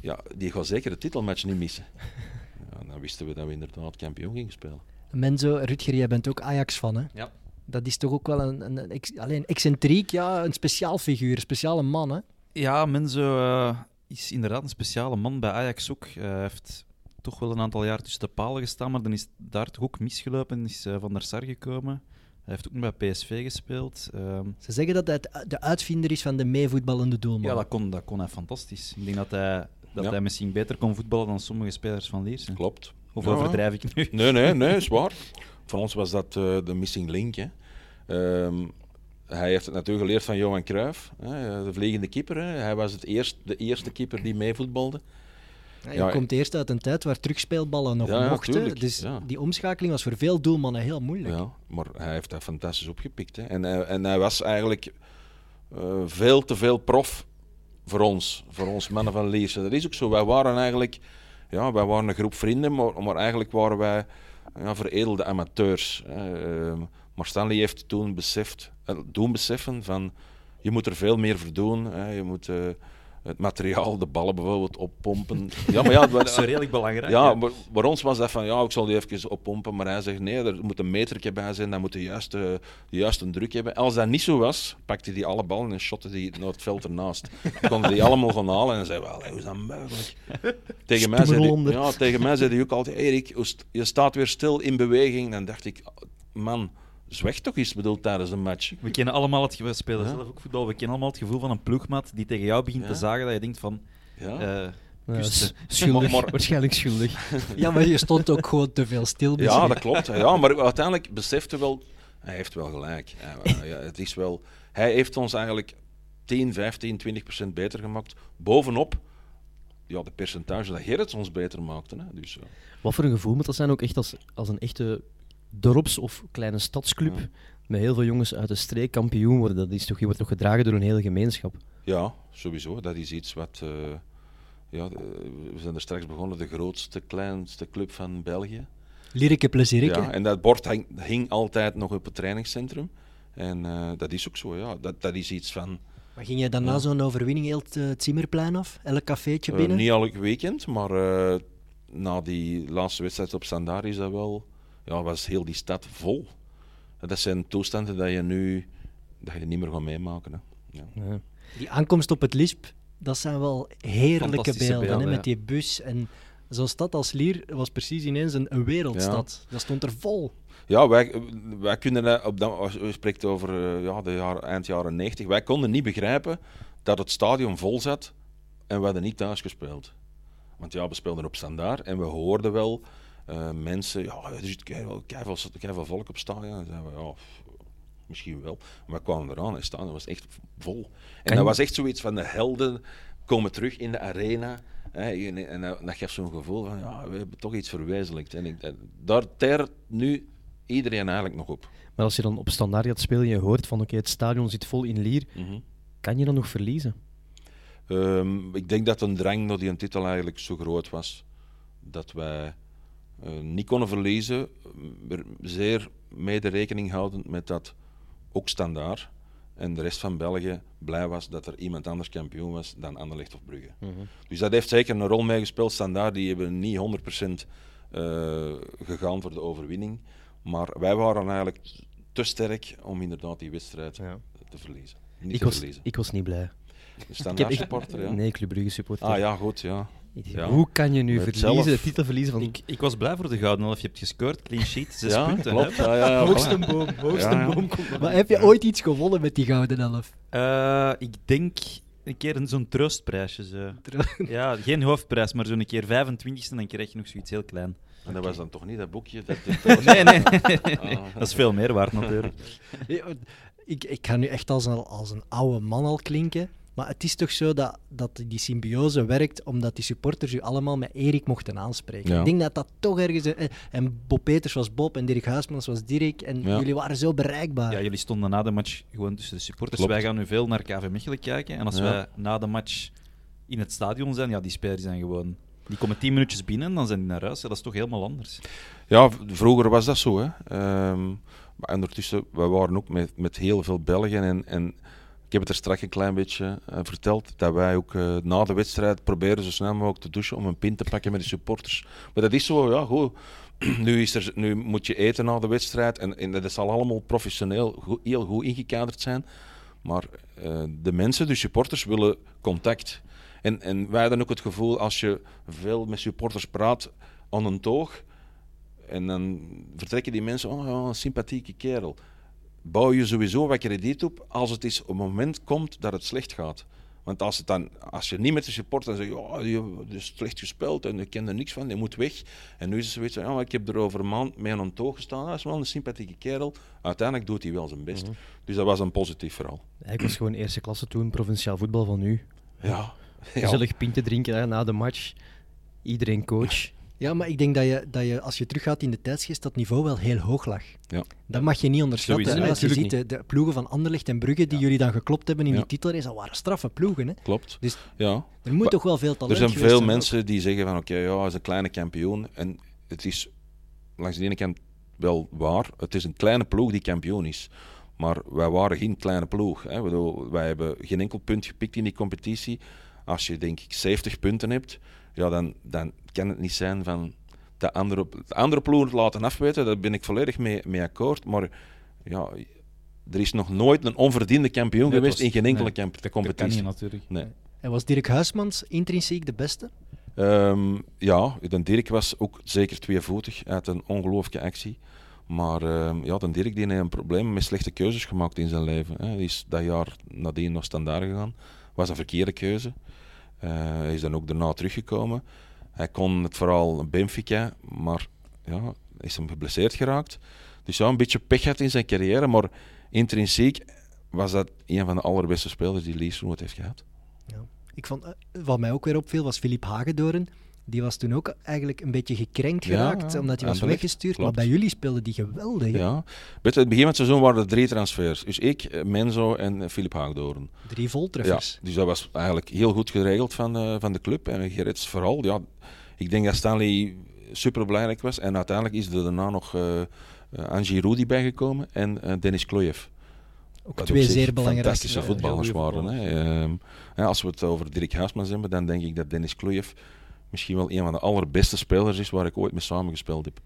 ja, die gaat zeker de titelmatch niet missen. [laughs] Ja, dan wisten we dat we inderdaad kampioen gingen spelen. Menzo, Rutger, jij bent ook Ajax-fan, hè? Ja. Dat is toch ook wel een, een, alleen excentriek, ja, een speciaal figuur, een speciale man, hè? Ja, Menzo eh, is inderdaad een speciale man bij Ajax ook. Hij heeft toch wel een aantal jaar tussen de palen gestaan, maar dan is daar toch ook misgelopen en is eh, Van der Sar gekomen. Hij heeft ook nog bij PSV gespeeld. Ehm, Ze zeggen dat hij de uitvinder is van de meevoetballende doelman. ja, dat kon, dat kon hij fantastisch. Ik denk dat hij, dat Ja. hij misschien beter kon voetballen dan sommige spelers van Lierse. Klopt. Of Ja. overdrijf ik nu? Nee, nee, nee, is waar. Voor ons was dat eh, de missing link. Hè. Ehm, hij heeft het natuurlijk geleerd van Johan Cruijff, hè, de vliegende keeper. Hè. Hij was het eerst, de eerste keeper die meevoetbalde. Ja, je Ja, komt eerst uit een tijd waar terugspeelballen nog Ja, mochten. dus die omschakeling was voor veel doelmannen heel moeilijk. Ja, maar hij heeft dat fantastisch opgepikt. Hè. En, hij, en hij was eigenlijk eh, veel te veel prof voor ons, voor ons mannen van Lierse. Dat is ook zo. Wij waren eigenlijk ja, wij waren een groep vrienden, maar, maar eigenlijk waren wij ja, veredelde amateurs. Ehm, maar Stanley heeft toen beseft, eh, doen beseffen van je moet er veel meer voor doen. Hè. Je moet eh, het materiaal, de ballen bijvoorbeeld, oppompen. Ja, maar ja, [laughs] Dat is redelijk belangrijk. ja, maar voor ons was dat van, ja, ik zal die even oppompen. Maar hij zegt, nee, er moet een metertje bij zijn, dat moet de juiste, de juiste druk hebben. Als dat niet zo was, pakte hij alle ballen en shotte die naar het veld ernaast. Dan konden die allemaal gaan halen en zei, wel, hoe is dat mogelijk? tegen, mij zei die, ja, tegen mij zei hij ook altijd, Erik, je staat weer stil in beweging. Dan dacht ik, man, zweg toch eens, bedoel, tijdens een match. We kennen allemaal het gevoel, we spelen Ja. zelf ook voetbal, we kennen allemaal het gevoel van een ploegmaat die tegen jou begint Ja. te zagen dat je denkt van... Ja. eh, Ja, schuldig, Maar- maar- waarschijnlijk schuldig. [laughs] Ja, maar je stond ook gewoon te veel stil. Ja, dat klopt. Ja, maar uiteindelijk besefte wel, hij heeft wel gelijk. Ja, ja, het is wel, hij heeft ons eigenlijk 10, 15, 20 procent beter gemaakt. Bovenop ja, de percentage dat Gerrits ons beter maakte. Hè. Dus, ja. Wat voor een gevoel moet dat zijn ook echt als, als een echte dorps- of kleine stadsclub Ja. met heel veel jongens uit de streek kampioen worden. Dat is toch, je wordt toch gedragen door een hele gemeenschap. ja, sowieso. Dat is iets wat. eh, ja, de- we zijn er straks begonnen, de grootste, kleinste club van België. Lierike plezierike. Ja, en dat bord hing, hing altijd nog op het trainingscentrum. En eh, dat is ook zo, ja. Dat, dat is iets van. Maar ging je dan na Ja. zo'n overwinning heel het, eh, Zimmerplein af? Elk cafeetje Eh, binnen? niet elk weekend, maar eh, na die laatste wedstrijd op Standaard is dat wel, ja, was heel die stad vol. En dat zijn toestanden dat je nu dat je niet meer gaat meemaken. Hè. Ja. Ja. Die aankomst op het Lisp, dat zijn wel heerlijke beelden. beelden, hè, met die bus. En zo'n stad als Lier was precies ineens een, een wereldstad. Dat stond er vol. Ja, wij, wij kunnen dat op dat, als je spreekt over eh, ja, de jaren, eind jaren 90, wij konden niet begrijpen dat het stadion vol zat en we hadden niet thuis gespeeld. Want ja, we speelden op standaard en we hoorden wel eh, mensen, ja, er zit keiveel volk op stadion. En zeiden we, ja, misschien wel. Maar we kwamen eraan en het stadion was echt vol. En dat was echt zoiets van de helden komen terug in de arena. Hè, en, en dat, dat geeft zo'n gevoel van, ja, we hebben toch iets verwezenlijkt. En ik, daar teert nu iedereen eigenlijk nog op. Maar als je dan op standaard gaat spelen en je hoort van oké, het stadion zit vol in Lier, kan je dan nog verliezen? Ehm, ik denk dat een drang naar die titel eigenlijk zo groot was dat wij niet konden verliezen. Er zeer mede rekening houdend met dat ook standaard En de rest van België blij was dat er iemand anders kampioen was dan Anderlecht of Brugge. Mhm. Dus dat heeft zeker een rol meegespeeld. Standaard, die hebben niet 100% eh, gegaan voor de overwinning. Maar wij waren eigenlijk te sterk om inderdaad die wedstrijd Ja. te verliezen. Niet Ik te was, verliezen. ik was niet blij. [laughs] Standaard supporter, ja. Nee, Club Brugge supporter. Ah ja, goed, ja. Ja. Hoe kan je nu verliezen, zelf- de titel verliezen van... Ik, ik was blij voor de Gouden Elf. Je hebt gescoord, clean sheet, zes ja, punten. klopt. Ja, ja, ja, Hoogste boom, hoogste Ja, ja. boom. Maar heb je ooit iets gewonnen met die Gouden Elf? Eh, ik denk een keer een- zo'n troostprijsje. Zo. Ja, geen hoofdprijs, maar zo'n keer 25ste, dan krijg je nog zoiets heel klein. En dat was dan toch niet dat boekje? Dat, [laughs] Nee, nee. Ah. Dat is veel meer waard natuurlijk. [laughs] Ik, ik ga nu echt als een, als een oude man al klinken. Maar het is toch zo dat, dat die symbiose werkt omdat die supporters u allemaal met Erik mochten aanspreken. Ja. Ik denk dat dat toch ergens... eh, En Bob Peters was Bob en Dirk Huismans was Dirk. En Ja. jullie waren zo bereikbaar. Ja, jullie stonden na de match gewoon tussen de supporters. Klopt. Wij gaan nu veel naar KV Mechelen kijken. En als Ja. wij na de match in het stadion zijn, ja, die spelers zijn gewoon... Die komen tien minuutjes binnen en dan zijn die naar huis. Ja, dat is toch helemaal anders. Ja, vroeger was dat zo. Hè. Ehm, maar ondertussen, we waren ook met, met heel veel Belgen. En, en ik heb het er straks een klein beetje eh, verteld, dat wij ook eh, na de wedstrijd proberen zo snel mogelijk te douchen om een pint te pakken met de supporters. Maar dat is zo, ja, goed. [clears throat] Nu, is er, nu moet je eten na de wedstrijd en, en dat zal allemaal professioneel goed- heel goed ingekaderd zijn. Maar eh, de mensen, de supporters, willen contact. En, en wij hebben ook het gevoel, als je veel met supporters praat aan een toog, en dan vertrekken die mensen, oh een sympathieke kerel. Bouw je sowieso wat krediet op als het is op het moment komt dat het slecht gaat. Want als, het dan, als je niet met de supporter zegt, ja, je je is slecht gespeeld en ik ken er niks van, je moet weg. En nu is het zoiets van, ja, ik heb er over een maand mee aan een toog gestaan, dat is wel een sympathieke kerel. Uiteindelijk doet hij wel zijn best. Dus dat was een positief verhaal. Ik was gewoon eerste klasse toen, provinciaal voetbal van nu. Ja. ja. Gezellig pintje drinken na de match. Iedereen coach. Ja, maar ik denk dat je, dat je als je teruggaat in de tijdsgeest, dat niveau wel heel hoog lag. Ja. Dat mag je niet onderschatten. Sowieso. als je ziet de, de ploegen van Anderlecht en Brugge die jullie dan geklopt hebben in Ja. die titelrace, dat waren straffe ploegen. Hè. Klopt. Dus Ja. er moet Maar toch wel veel talent Er zijn veel zijn ook. mensen die zeggen van oké, ja, hij is een kleine kampioen. En het is langs de ene kant wel waar. Het is een kleine ploeg die kampioen is. Maar wij waren geen kleine ploeg. Hè. Wij hebben geen enkel punt gepikt in die competitie. Als je denk ik 70 punten hebt, ja, dan, dan kan het niet zijn van de andere, de andere ploeg laten afweten. Daar ben ik volledig mee, mee akkoord. Maar ja, er is nog nooit een onverdiende kampioen Nee, geweest was- in geen enkele nee, kamp- Dat kan competitie. niet natuurlijk. Nee. En was Dirk Huismans intrinsiek de beste? Ehm, ja, de Dirk was ook zeker tweevoetig uit een ongelooflijke actie. Maar ehm, ja, de Dirk die heeft een probleem met slechte keuzes gemaakt in zijn leven. Hè. Hij is dat jaar nadien naar standaard gegaan. was een verkeerde keuze. Eh, hij is dan ook daarna teruggekomen. Hij kon het vooral Benfica, maar ja, is hem geblesseerd geraakt. Dus ja, een beetje pech had in zijn carrière, maar intrinsiek was dat een van de allerbeste spelers die Lies ooit heeft gehad. Ik vond, eh, wat mij ook weer opviel was Filip Hagedoorn. Die was toen ook eigenlijk een beetje gekrenkt geraakt, ja, omdat hij was weggestuurd. klopt. Maar bij jullie speelde die geweldig. hè? Ja. Weet het begin van het seizoen waren er drie transfers. Dus ik, eh, Menzo en eh, Filip Haagdoorn. Drie Ja, voltreffers. dus dat was eigenlijk heel goed geregeld van, eh, van de club. En Gerrits vooral. Ja, ik denk dat Stanley super belangrijk was. En uiteindelijk is er daarna nog eh uh, Angie Rudy bijgekomen en eh, Dennis Klojev. Ook twee zeer belangrijke fantastische voetballers waren. Hè. Ehm, als we het over Dirk Huismans hebben, dan denk ik dat Dennis Klojev misschien wel een van de allerbeste spelers is waar ik ooit mee samengespeeld heb.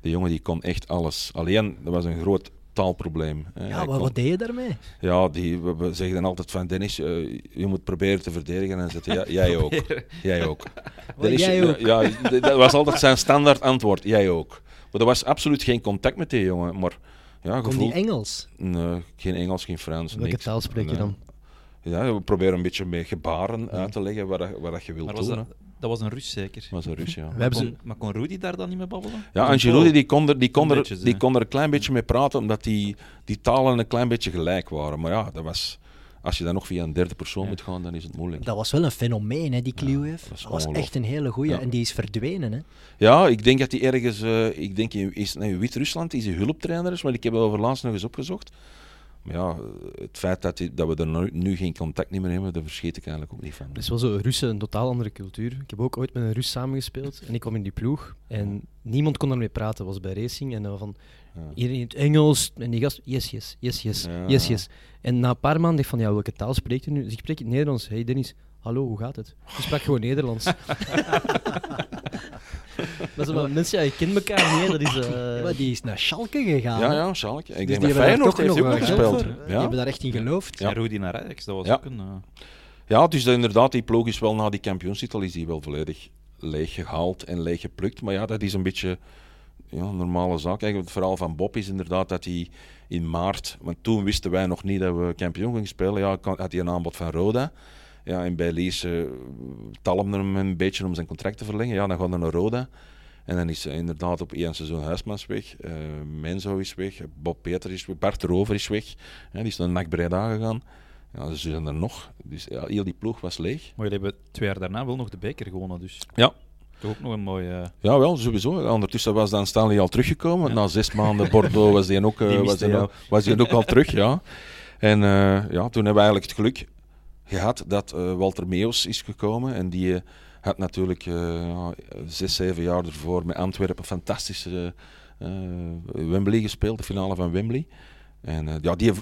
De jongen die kon echt alles. Alleen, dat was een groot taalprobleem. hè. Ja, kon- wat deed je daarmee? ja, die, we, we zeggen dan altijd van Dennis, eh, je moet proberen te verdedigen. En zegt hij, ja, jij ook. Jij ook. [laughs] Dennis, jij ook. ja, dat was altijd zijn standaard antwoord, jij ook. Maar er was absoluut geen contact met die jongen. Maar ja, Kon gevoel, die Engels? Nee, geen Engels, geen Frans. Welke niks. taal spreek je Nee. dan? Ja, we proberen een beetje met gebaren uit te leggen wat, dat- wat je wilt Maar was doen. dat. Dat was een Rus zeker. was een Rus, ja. [laughs] We Maar hebben kon, ze- maar kon Rudy daar dan niet mee babbelen? Ja, Pool? die kon, er, die, kon Een er, beetje, die kon er een klein beetje mee praten, omdat die, die talen een klein beetje gelijk waren. Maar ja, dat was, als je dan nog via een derde persoon Ja. moet gaan, dan is het moeilijk. Dat was wel een fenomeen, hè, die Kliuev. dat dat was echt een hele goeie. Ja. En die is verdwenen. Hè. Ja, ik denk dat hij ergens, eh, ik denk in, nee, in Wit-Rusland is hij hulptrainer is, maar ik heb over laatst nog eens opgezocht. Maar ja, het feit dat, die- dat we er nu, nu geen contact meer hebben, daar verschiet ik eigenlijk ook niet van. Het is wel zo, Russen, een totaal andere cultuur. Ik heb ook ooit met een Rus samengespeeld en ik kwam in die ploeg en niemand kon ermee praten. was bij racing en dan van iedereen in het Engels en die gast, yes, yes, yes, yes, Ja. yes, yes. En na een paar maanden dacht ik van, ja, welke taal spreekt u nu? Dus ik spreek in het Nederlands. Hey Dennis, hallo, hoe gaat het? Je sprak gewoon Nederlands. [laughs] [laughs] [laughs] dat is wel, mensen, ja, je kent elkaar niet, hè. dat is... Maar die is naar Schalke gegaan. Ja, ja, Schalke. Ik Dus denk die dat hebben daar Feyenoord heeft ook nog gespeeld. voor. Die Ja. hebben daar echt in geloofd. Ja. En Rudy naar Ajax, dat was Ja. ook een... eh, Ja, dus dat inderdaad, die ploeg is wel na die kampioenstitel is die wel volledig leeg gehaald en leeg geplukt. Maar ja, dat is een beetje ja, een normale zaak. Eigenlijk het verhaal van Bob is inderdaad dat hij in maart, want toen wisten wij nog niet dat we kampioen gingen spelen, ja, had hij een aanbod van Roda. Ja, en bij Lies uh, talmde hem een beetje om zijn contract te verlengen. Ja, dan gaat hij naar Roda. En dan is hij inderdaad op één seizoen Huismans weg, eh, Menzo is weg, Bob Peter is weg, Bart Rover is weg. Ja, die is naar NAC Breda gegaan. Ja, ze zijn er nog. Dus ja, heel die ploeg was leeg. Maar jullie hebben twee jaar daarna wel nog de beker gewonnen, dus Ja. toch ook nog een mooie... eh, Ja, wel, sowieso. Ondertussen was dan Stanley al teruggekomen. Na zes maanden Bordeaux was hij ook, [laughs] eh, Die was miste die jou. ook, was die ook al terug. Ja. En eh, ja, toen hebben we eigenlijk het geluk gehad dat eh, Walter Meeuws is gekomen. En die eh, had natuurlijk eh, ja, zes, zeven jaar ervoor met Antwerpen fantastische eh, Wembley gespeeld, de finale van Wembley. En eh, ja, die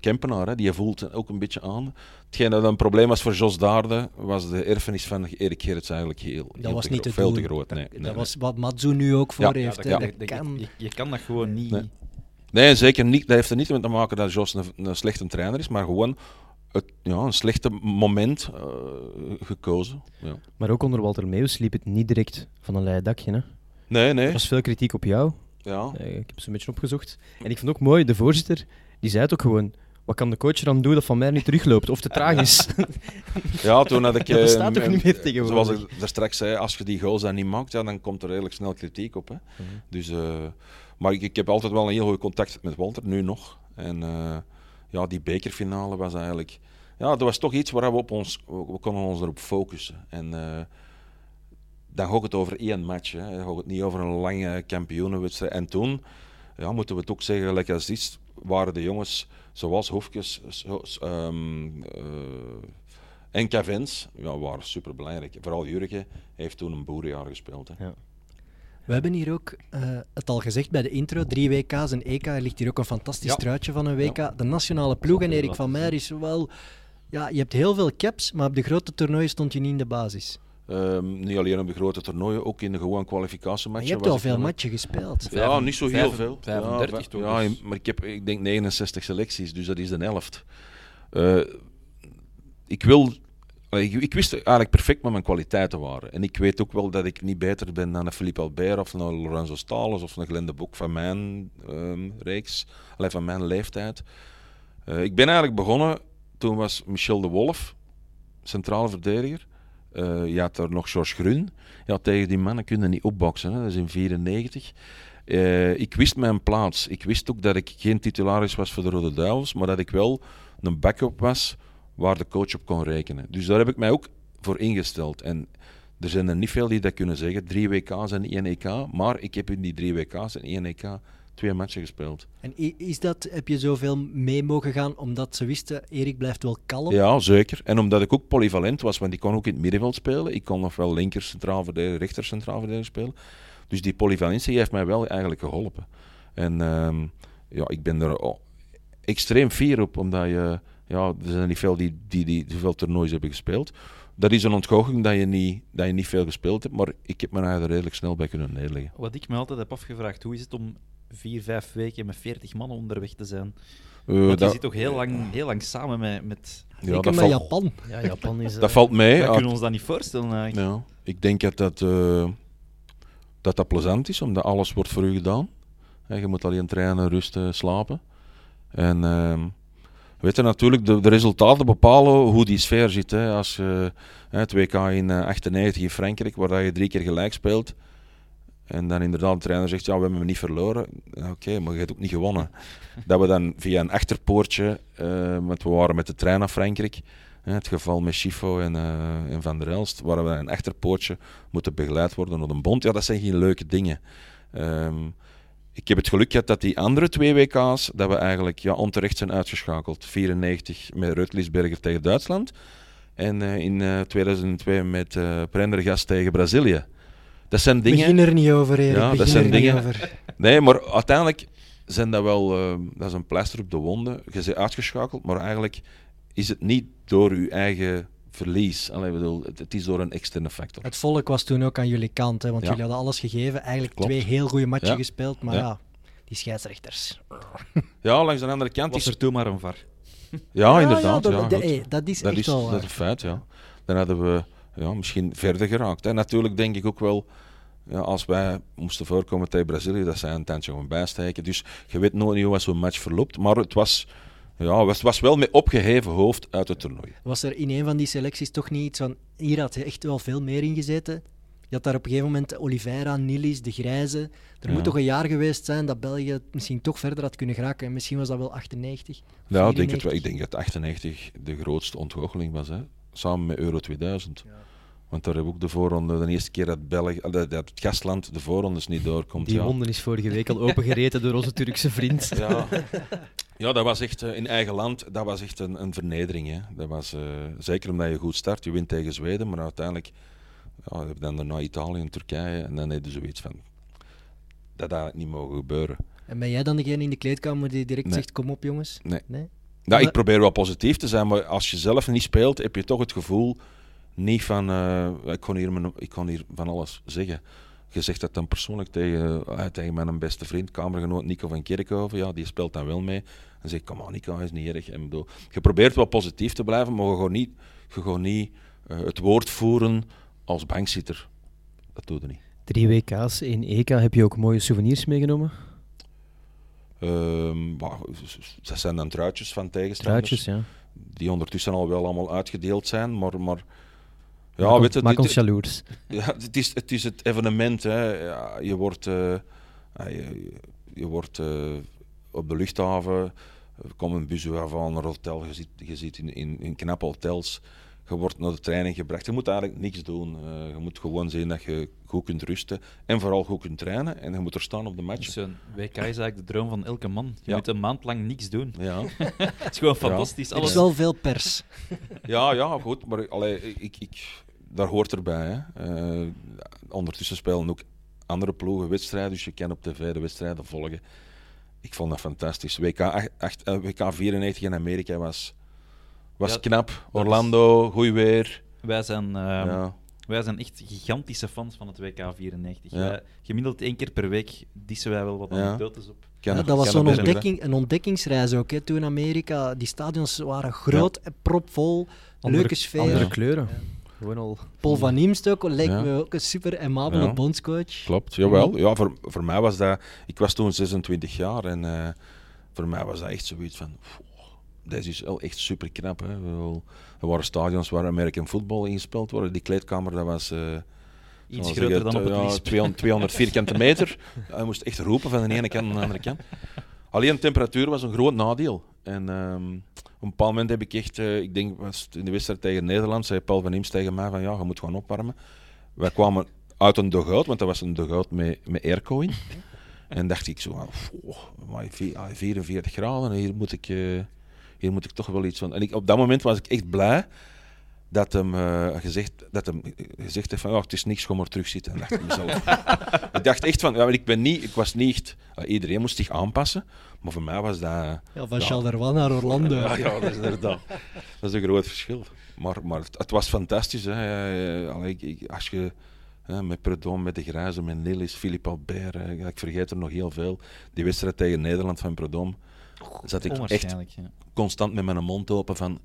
Kempenaar, hè, die voelt ook een beetje aan. Hetgeen dat een probleem was voor Jos Daarde, was de erfenis van Erik Gerrits eigenlijk heel, Dat heel was te niet te veel te groot. Nee, Dat nee, nee. was wat Matsu nu ook voor Ja, heeft. dat hè. kan- Dat dat- kan. je, je kan dat gewoon niet... Nee. Nee, zeker niet. Dat heeft er niet mee te maken dat Jos een, een slechte trainer is, maar gewoon het, ja, een slechte moment eh, gekozen. Ja. Maar ook onder Walter Meeuws liep het niet direct van een leien dakje. Hè. Nee, nee. Er was veel kritiek op jou. Ja. Eh, ik heb ze een beetje opgezocht. En ik vond ook mooi, de voorzitter, die zei het ook gewoon. Wat kan de coach er aan doen dat Van Meer niet terugloopt of te traag is? [laughs] ja, toen had ik... [laughs] Dat eh, bestaat toch m- niet meer tegenwoordig? Zoals ik daar straks zei, als je die goals dan niet maakt, ja, dan komt er redelijk snel kritiek op. Hè. Dus, eh, maar ik, ik heb altijd wel een heel goed contact met Walter, nu nog. En eh, ja, die bekerfinale was eigenlijk... Ja, dat was toch iets waar we, op ons, we konden ons erop focussen. En eh, dan gaat het over één match. Hè. Dan het niet over een lange kampioenenwedstrijd. En toen, ja, moeten we het ook zeggen, gelijk als dit, waren de jongens zoals Hofkes ehm, eh, en Cavens, ja, waren super belangrijk. Vooral Jurgen heeft toen een boerenjaar gespeeld. Hè. Ja. We hebben hier ook eh, het al gezegd bij de intro, drie WK's en EK. Er ligt hier ook een fantastisch Ja. truitje van een WK. De nationale ploeg en Erik van Meijer is wel... Ja, je hebt heel veel caps, maar op de grote toernooien stond je niet in de basis. Ehm, niet alleen op de grote toernooien, ook in de gewoon Maar kwalificatiematchen. je hebt al veel matchen gespeeld. Ja, niet zo heel veel. 35 ja, toch, Ja, dus. maar ik heb, ik denk 69 selecties, dus dat is de helft. Eh, ik wil... Ik, wist eigenlijk perfect wat mijn kwaliteiten waren. En ik weet ook wel dat ik niet beter ben dan een Philippe Albert of een Lorenzo Stalens of een Glenn de Boek van mijn ehm, reeks, allee, van mijn leeftijd. Eh, ik ben eigenlijk begonnen, toen was Michel de Wolf, centrale verdediger. Eh, je had daar nog George Grun. Ja, tegen die mannen kun je niet opboksen. Hè. Dat is in 94. Eh, ik wist mijn plaats. Ik wist ook dat ik geen titularis was voor de Rode Duivels, maar dat ik wel een backup was waar de coach op kon rekenen. Dus daar heb ik mij ook voor ingesteld. En er zijn er niet veel die dat kunnen zeggen. Drie WK's en één EK. Maar ik heb in die drie WK's en één EK twee matchen gespeeld. En is dat, heb je zoveel mee mogen gaan omdat ze wisten, Erik blijft wel kalm? Ja, zeker. En omdat ik ook polyvalent was, want ik kon ook in het middenveld spelen. Ik kon ofwel linker centraal verdediger, rechter centraal verdediger spelen. Dus die polyvalentie heeft mij wel eigenlijk geholpen. En ehm, ja, ik ben er oh, extreem fier op, omdat je, ja, er zijn niet veel die, die, die zoveel toernoois hebben gespeeld. Dat is een ontgoocheling dat je, niet, dat je niet veel gespeeld hebt, maar ik heb me er redelijk snel bij kunnen neerleggen. Wat ik me altijd heb afgevraagd, hoe is het om vier, vijf weken met 40 mannen onderweg te zijn? Eh, Want je dat, zit toch heel lang, heel lang samen met... met... ja, Zeker dat, met valt, Japan. Ja, Japan is... eh, dat valt mee. We Ah, kunnen ons dat niet voorstellen eigenlijk. Ja, ik denk dat dat, eh, dat dat plezant is, omdat alles wordt voor u gedaan. Hè, je moet alleen trainen, rusten, slapen. En ehm, weet je, natuurlijk, de, de resultaten bepalen hoe die sfeer zit. Hè. Als je hè, het WK in eh, 98 in Frankrijk, waar dat je drie keer gelijk speelt, en dan inderdaad de trainer zegt, ja, we hebben hem niet verloren. Oké, maar je hebt ook niet gewonnen. [laughs] dat we dan via een achterpoortje, eh, want we waren met de trein naar Frankrijk, hè, het geval met Schifo en, eh, en Van der Elst, waar we een achterpoortje moeten begeleid worden door een bond. Ja, dat zijn geen leuke dingen. Ehm, ik heb het geluk gehad dat die andere twee WK's, dat we eigenlijk ja, onterecht zijn uitgeschakeld. 94 met Rutlisberger tegen Duitsland. En eh, in eh, 2002 met eh Prendergast tegen Brazilië. Dat zijn dingen... Begin er niet over, Erik. Ja, dat zijn er niet dingen- over. Nee, maar uiteindelijk zijn dat wel... eh, dat is een pleister op de wonden. Je bent uitgeschakeld, maar eigenlijk is het niet door je eigen verlies. Allee, bedoel, het, het is door een externe factor. Het volk was toen ook aan jullie kant, hè, want Ja. jullie hadden alles gegeven. Eigenlijk Klopt. twee heel goede matchen Ja. gespeeld, maar Ja. ja. die scheidsrechters. [laughs] Ja, langs de andere kant Was is... er toen maar een var. Ja, inderdaad. dat, ja, dat- goed. hey, dat is Dat echt is, wel dat waar. is een feit, ja. Dan hadden we ja, misschien verder geraakt. Hè. Natuurlijk denk ik ook wel, ja, als wij moesten voorkomen tegen Brazilië, dat zij een tandje gewoon bijsteken. Dus je weet nooit niet hoe zo'n match verloopt. Maar het was, ja, het was wel met opgeheven hoofd uit het toernooi. Was er in een van die selecties toch niet iets van... Hier had je echt wel veel meer in gezeten. Je had daar op een gegeven moment Oliveira, Nilis, De Grijze. Er Ja. moet toch een jaar geweest zijn dat België misschien toch verder had kunnen geraken. En misschien was dat wel 98. Ja, ik denk, het, wel. 94. ik denk dat 98 de grootste ontgoocheling was, hè. samen met Euro 2000. Want daar hebben we ook de voorronde, de eerste keer dat, België, dat, dat het gastland de voorrondes niet doorkomt. Die ja. wonden is vorige week al opengereten door onze Turkse vriend. Ja. [laughs] ja, dat was echt eh, in eigen land, dat was echt een, een vernedering. Hè. Dat was, eh, zeker omdat je goed start, je wint tegen Zweden, maar uiteindelijk ja, dan daarna Italië en Turkije en dan heb je zoiets van dat had niet mogen gebeuren. En ben jij dan degene in de kleedkamer die direct Nee. zegt: Kom op, jongens? Nee. nee? Ja, ik probeer wel positief te zijn, maar als je zelf niet speelt, heb je toch het gevoel niet van eh, ik, kon hier ik kon hier van alles zeggen. Je zegt dat dan persoonlijk tegen, eh, tegen mijn beste vriend, kamergenoot Nico van Kerkhoven. Ja, die speelt dan wel mee. En zeg ik, kom aan Nico, is niet erg. En bedoel, je probeert wel positief te blijven, maar je gaat niet, je gaat niet eh, het woord voeren als bankzitter. Dat doe je niet. Drie WK's, één EK. Heb je ook mooie souvenirs meegenomen? Maar, dat zijn dan truitjes van tegenstanders. Truitjes, ja. Die ondertussen al wel allemaal uitgedeeld zijn, maar... maar ja, maak weet je, maak dit- ons jaloers. [laughs] Ja, het is het, is het evenement. Hè. Ja, je wordt, eh, ja, je, je wordt eh, op de luchthaven, er komt een bus van naar een hotel, je zit, je zit in, in, in knappe hotels, je wordt naar de training gebracht. Je moet eigenlijk niks doen. Eh, je moet gewoon zien dat je goed kunt rusten en vooral goed kunt trainen. En je moet er staan op de match. Dus een WK is eigenlijk de droom van elke man. Je Ja. moet een maand lang niks doen. Ja. [laughs] Het is gewoon fantastisch. Er Alles. is wel veel pers. [laughs] Ja, ja, goed. Maar allee, ik, ik, daar hoort erbij. Hè. Eh, ondertussen spelen ook andere ploegen wedstrijden, dus je kan op tv de wedstrijden volgen. Ik vond dat fantastisch. WK, 8, acht- eh, WK 94 in Amerika was, was Ja, knap. Orlando, goed weer. Wij zijn, ehm, ja. wij zijn echt gigantische fans van het WK 94. Ja. Wij- gemiddeld één keer per week dissen wij wel wat Ja. anekdotes op. Ja, dat was zo'n ontdekking, een ontdekkingsreis ook. Hè. Toen in Amerika, die stadions waren groot en propvol. Andere- leuke sfeer. Andere Ja. kleuren. Gewoon al. Paul van Niemst ook, lijkt Ja. me ook een super amabele Ja. bondscoach. Klopt, jawel. Ja, voor, voor mij was dat... Ik was toen 26 jaar en eh, voor mij was dat echt zoiets van... "Pff, Deze is wel echt super knap. Hè. Er waren stadions waar American football ingespeeld wordt. Die kleedkamer, dat was... eh, Iets groter zeggen, dan op het ja, Lisp. 200, 200 vierkante meter. [laughs] Hij moest echt roepen van de ene kant naar de andere kant. Alleen de temperatuur was een groot nadeel. En ehm, op een bepaald moment heb ik echt, eh, ik denk was het in de wedstrijd tegen Nederland, zei Paul van Imst tegen mij van ja, je moet gewoon opwarmen. Wij kwamen uit een dugout, want dat was een dugout met, met airco in. [laughs] En dacht ik zo, van, "Pff, maar vi- ah, 44 graden, hier moet ik, eh, hier moet ik toch wel iets van. En ik, op dat moment was ik echt blij dat hem, eh, gezegd, dat hem gezegd heeft van ja, het is niks, gewoon maar terugzitten. En dacht ik mezelf. [laughs] ik dacht echt van, ja, ik, ben niet, ik was niet echt, iedereen moest zich aanpassen, maar voor mij was dat... Ja, van Ja. Charleroi naar Orlando. Ja, ja, dat is inderdaad. Dat is een groot verschil. Maar, maar het, het was fantastisch. Hè. Allee, ik- ik- als je met Predom, met de Grijze, met Nilis, Philippe Albert, eh, ik vergeet er nog heel veel. Die wedstrijd tegen Nederland van Predom, zat ik echt. Ja. constant met mijn mond open van,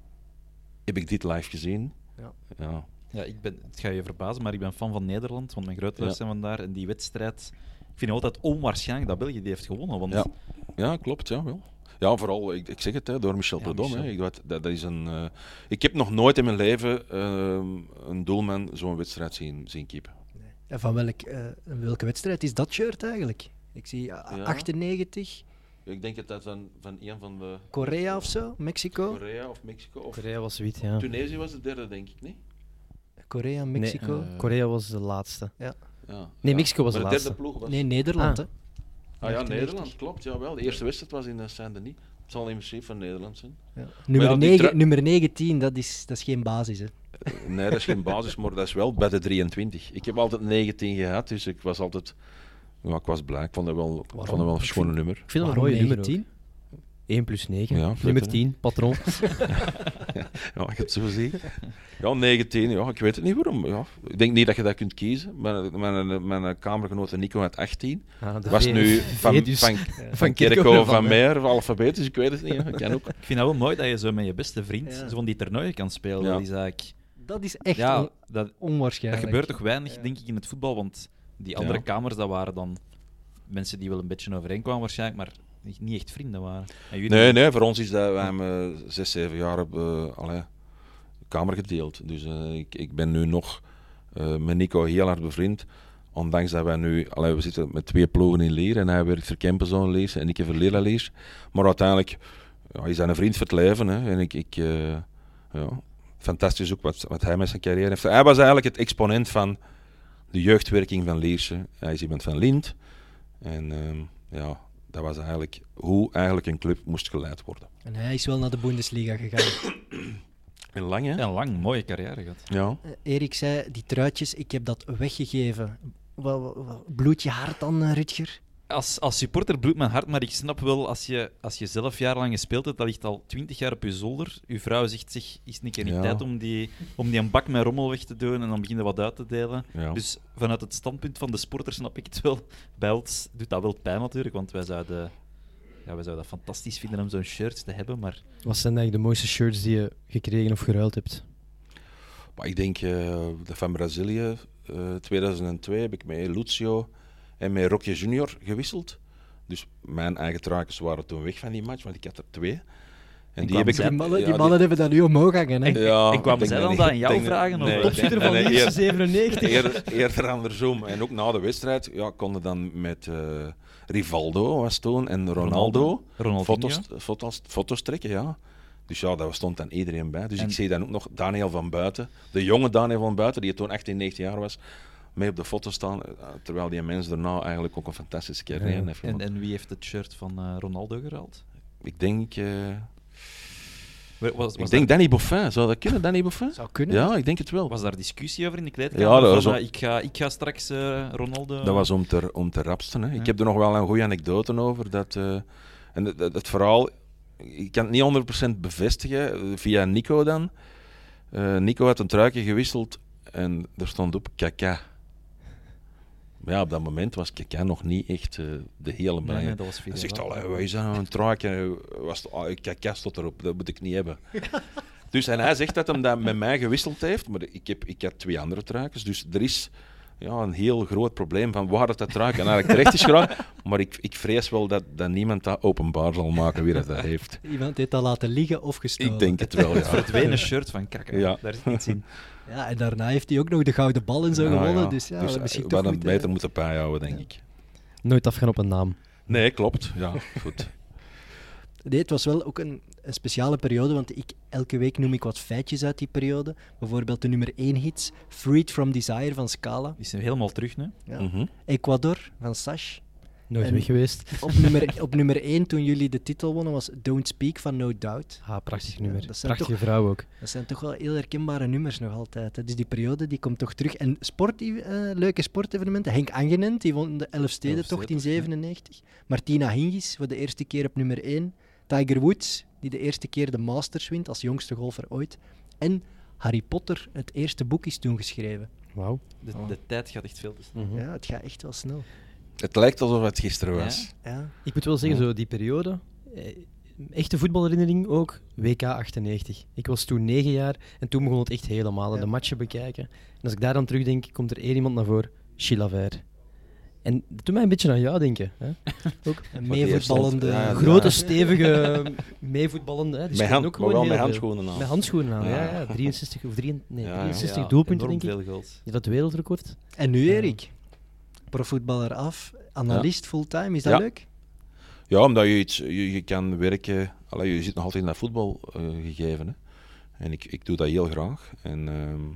heb ik dit live gezien? Ja. Ja. Ja, ik ben, het gaat je verbazen, maar ik ben fan van Nederland, want mijn grootouders Ja. zijn vandaar. En die wedstrijd, ik vind het altijd onwaarschijnlijk dat België die heeft gewonnen. Want Ja. ja, klopt. Ja, wel. Ja, vooral, ik, ik zeg het, hè, door Michel Ja, Predom. hè. Ik, dat, dat, is een, eh, ik heb nog nooit in mijn leven eh, een doelman zo'n wedstrijd zien, zien keepen. En van welk, eh, welke wedstrijd is dat shirt eigenlijk? Ik zie eh, Ja. 98, Ik denk dat dat van, van een van de... Korea of zo, Mexico. Korea of Mexico. Of Korea was wit, ja. Tunesië was de derde, denk ik, niet? Korea, Mexico. eh, Korea was de laatste. Ja. Nee, Ja. Mexico was Maar de de derde laatste. ploeg was... Nee, Nederland. Ah. Hè. Ah ja, 98. Nederland, klopt. Jawel. De eerste wedstrijd was in eh, Saint-Denis. Het zal in principe van Nederland zijn. Ja. Nummer, ja, die 9, trui- nummer 19, dat is, dat is geen basis. Hè. Eh, Nee, dat is geen basis, maar dat is wel bij de 23. Ik heb altijd 19 gehad, dus ik was altijd... Ja, ik was blij. Ik vond dat wel, ik vond dat wel een schone nummer. Ik vind dat een Waarom mooi nummer ook. 19? 1 plus 9. Ja, nummer hè? 10, patroon. [laughs] [laughs] Ja, ik het zo zie. Ja, 19, ja, ik weet het niet waarom. Ja, ik denk niet dat je dat kunt kiezen. Mijn, mijn, mijn kamergenote Nico had 18. Ah, Was nu van, dus. van, van [laughs] Kerkhoven van van Meer. Alfabetisch, ik weet het niet. Ja, ik kan ook. Ik vind dat wel mooi dat je zo met je beste vriend Ja. zo van die toernooien kan spelen. Ja. Dat is eigenlijk... Dat is echt ja, on- dat, dat onwaarschijnlijk. gebeurt toch weinig, Ja. denk ik, in het voetbal. Want die andere Ja. kamers, dat waren dan mensen die wel een beetje overeenkwamen waarschijnlijk, maar niet- echt vrienden waren. Jullie- Nee, nee, voor ons is dat, wij hebben eh, zes, zeven jaar op allee, kamer gedeeld. Dus eh, ik, ik ben nu nog met Nico heel hard bevriend. Ondanks dat wij nu, allee, we zitten met twee ploegen in Leer en hij werkt voor Kempenzoon Leers en ik voor Lera Leers. Maar uiteindelijk ja, is hij een vriend voor het leven. Hè. En ik, ik ja, fantastisch ook wat, wat hij met zijn carrière heeft. Hij was eigenlijk het exponent van de jeugdwerking van Leerse. Hij is iemand van Lint. En ehm, ja, dat was eigenlijk hoe eigenlijk een club moest geleid worden. En hij is wel naar de Bundesliga gegaan. [coughs] En lang, hè? Een lang, mooie carrière gehad. Ja. Eh, Erik zei, die truitjes, ik heb dat weggegeven. Bloedt je hart dan, eh, Rutger? Als, als supporter bloedt mijn hart, maar ik snap wel, als je, als je zelf jarenlang gespeeld hebt, dat ligt al twintig jaar op je zolder. Uw vrouw zegt, zeg, is het een keer niet Ja. tijd om die, om die een bak met rommel weg te doen en dan begin je wat uit te delen. ja. Dus vanuit het standpunt van de sporter snap ik het wel. Bij ons doet dat wel pijn natuurlijk, want wij zouden, ja, wij zouden dat fantastisch vinden om zo'n shirt te hebben, maar Wat zijn eigenlijk de mooiste shirts die je gekregen of geruild hebt? Maar ik denk eh, dat van Brazilië, eh 2002, heb ik met Lucio en met Rocky Junior gewisseld. Dus mijn eigen truikens waren toen weg van die match, want ik had er twee. En, die heb ik... Die mannen, ja, die mannen hebben dat nu omhoog hangen. Hè? Ja, En kwamen ik denk zij dan dat aan jou denk vragen, of Nee, Topschutter nee, van nee, de eerste eerder- 97. Eerder, eerder andersom. En ook na de wedstrijd ja, konden dan met eh, Rivaldo was toen en Ronaldo, foto's, foto's, foto's trekken. Ja. Dus ja, daar stond dan iedereen bij. Dus En- ik zie dan ook nog Daniel van Buiten, de jonge Daniel van Buiten, die toen 18, 19 jaar was, mee op de foto staan. eh, Terwijl die mens daarna eigenlijk ook een fantastische carrière Ja. heeft En, gehad. en wie heeft het shirt van eh, Ronaldo geruild? Ik denk, eh, Was, was, ik denk Danny Boffin. Zou dat kunnen, Danny Boffin? Zou kunnen. Ja, ik denk het wel. Was daar discussie over in de kleedkamer? Ja, dat was ook- ik, ga, ik ga straks eh, Ronaldo... Dat was om te, om te rapsten. Hè. Ja. Ik heb er nog wel een goede anekdote over. Dat, eh, en het, het, het verhaal, ik kan het niet 100% bevestigen, via Nico dan. Eh, Nico had een truikje gewisseld en er stond op Kaka. Maar ja, op dat moment was Kaka nog niet echt eh, de hele Nee, belangrijke. nee, dat was Hij zegt al, wat is dat nou, een truikje? Was, oh, Kaka stond erop, dat moet ik niet hebben. [laughs] dus en hij zegt dat hij dat met mij gewisseld heeft, maar ik, heb, ik had twee andere truikens. Dus er is ja, een heel groot probleem van waar dat, dat truikje eigenlijk terecht is geraakt. [laughs] Maar ik, ik vrees wel dat, dat niemand dat openbaar zal maken wie dat, dat heeft. Iemand heeft dat laten liggen of gestolen. Ik denk het wel, [laughs] Het ja. verdwenen shirt van Kaka. Ja. Daar is niets in. Ja, en daarna heeft hij ook nog de gouden bal en zo Ja, gewonnen. ja. Dus ja, Dus, misschien we toch goed, hè. beter moeten bijhouden, denk ik. Nooit afgaan op een naam. Nee, klopt. Ja, goed. [laughs] Nee, het was wel ook een, een speciale periode, want ik, elke week noem ik wat feitjes uit die periode. Bijvoorbeeld de nummer 1 hits, Freed from Desire van Scala, Die is nu helemaal terug, nu. ja. Mhm. Ecuador van Sash. Nooit En- weg geweest. Op nummer, op nummer 1 toen jullie de titel wonnen was Don't Speak van No Doubt. Ah, prachtig Dus, nummer. dat zijn Prachtige vrouw ook. Dat zijn toch wel heel herkenbare nummers nog altijd. hè. Dus die periode die komt toch terug. En sport, eh, leuke sportevenementen. Henk Angenent, die won de Elfstedentocht in Elfstedentocht, 97. Martina Hingis voor de eerste keer op nummer 1. Tiger Woods, die de eerste keer de Masters wint als jongste golfer ooit. En Harry Potter, het eerste boek is toen geschreven. Wauw. De, Oh. de tijd gaat echt veel te snel. Ja, het gaat echt wel snel. Het lijkt alsof het gisteren was. Ja. Ik moet wel zeggen, zo die periode, eh, echte voetbalherinnering ook, WK 98. Ik was toen negen jaar en toen begon het echt helemaal, Ja. de matchen bekijken. En als ik daar dan terugdenk, komt er één iemand naar voren, Chilavert. En dat doet mij een beetje aan jou denken. Hè? [laughs] Ook Een meevoetballende... al- ja, ja, grote, ja. stevige, [laughs] meevoetballende. Hè? Die Met, hand, ook maar gewoon heel met handschoenen aan. Met handschoenen aan, ja. Ja. ja. 63 of 3, nee, Ja, ja. 63 Ja, doelpunten, enorm denk ik. veel goals. Dat wereldrecord? En nu Ja. Erik, profvoetballer af, analist fulltime, is dat leuk? Ja, omdat je, iets, je, je kan werken. Allee, je zit nog altijd in dat voetbal eh, gegeven. Hè. En ik, ik doe dat heel graag. En, ehm,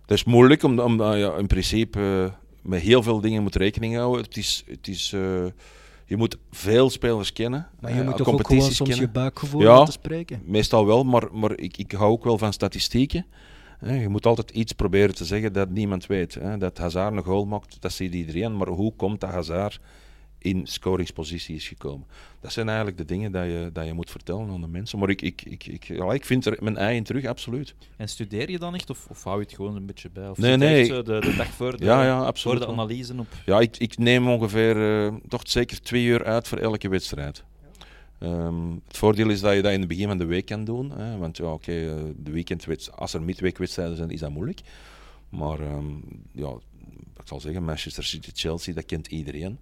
het is moeilijk, omdat, omdat ja, in principe eh, met heel veel dingen moet rekening houden. Het is, het is, eh, je moet veel spelers kennen. Maar je eh, moet toch ook gewoon soms je buikgevoel Ja. laten spreken. Meestal wel, maar, maar ik, ik hou ook wel van statistieken. Je moet altijd iets proberen te zeggen dat niemand weet. Dat Hazard een goal maakt, dat ziet iedereen. Maar hoe komt dat Hazard in scoringspositie is gekomen? Dat zijn eigenlijk de dingen dat je, dat je moet vertellen aan de mensen. Maar ik, ik, ik, ik, ja, ik vind er mijn ei in terug, absoluut. En studeer je dan echt, of, of hou je het gewoon een beetje bij? Of Nee, je nee. de, de dag voor de, Ja, ja, voor de analyse op? Ja, ik, ik neem ongeveer eh, toch zeker twee uur uit voor elke wedstrijd. Ehm, het voordeel is dat je dat in het begin van de week kan doen. Hè, want ja, oké, eh, de weekendwedst- als er midweekwedstrijden zijn, is dat moeilijk. Maar ehm, ja, ik zal zeggen, Manchester City, Chelsea, dat kent iedereen.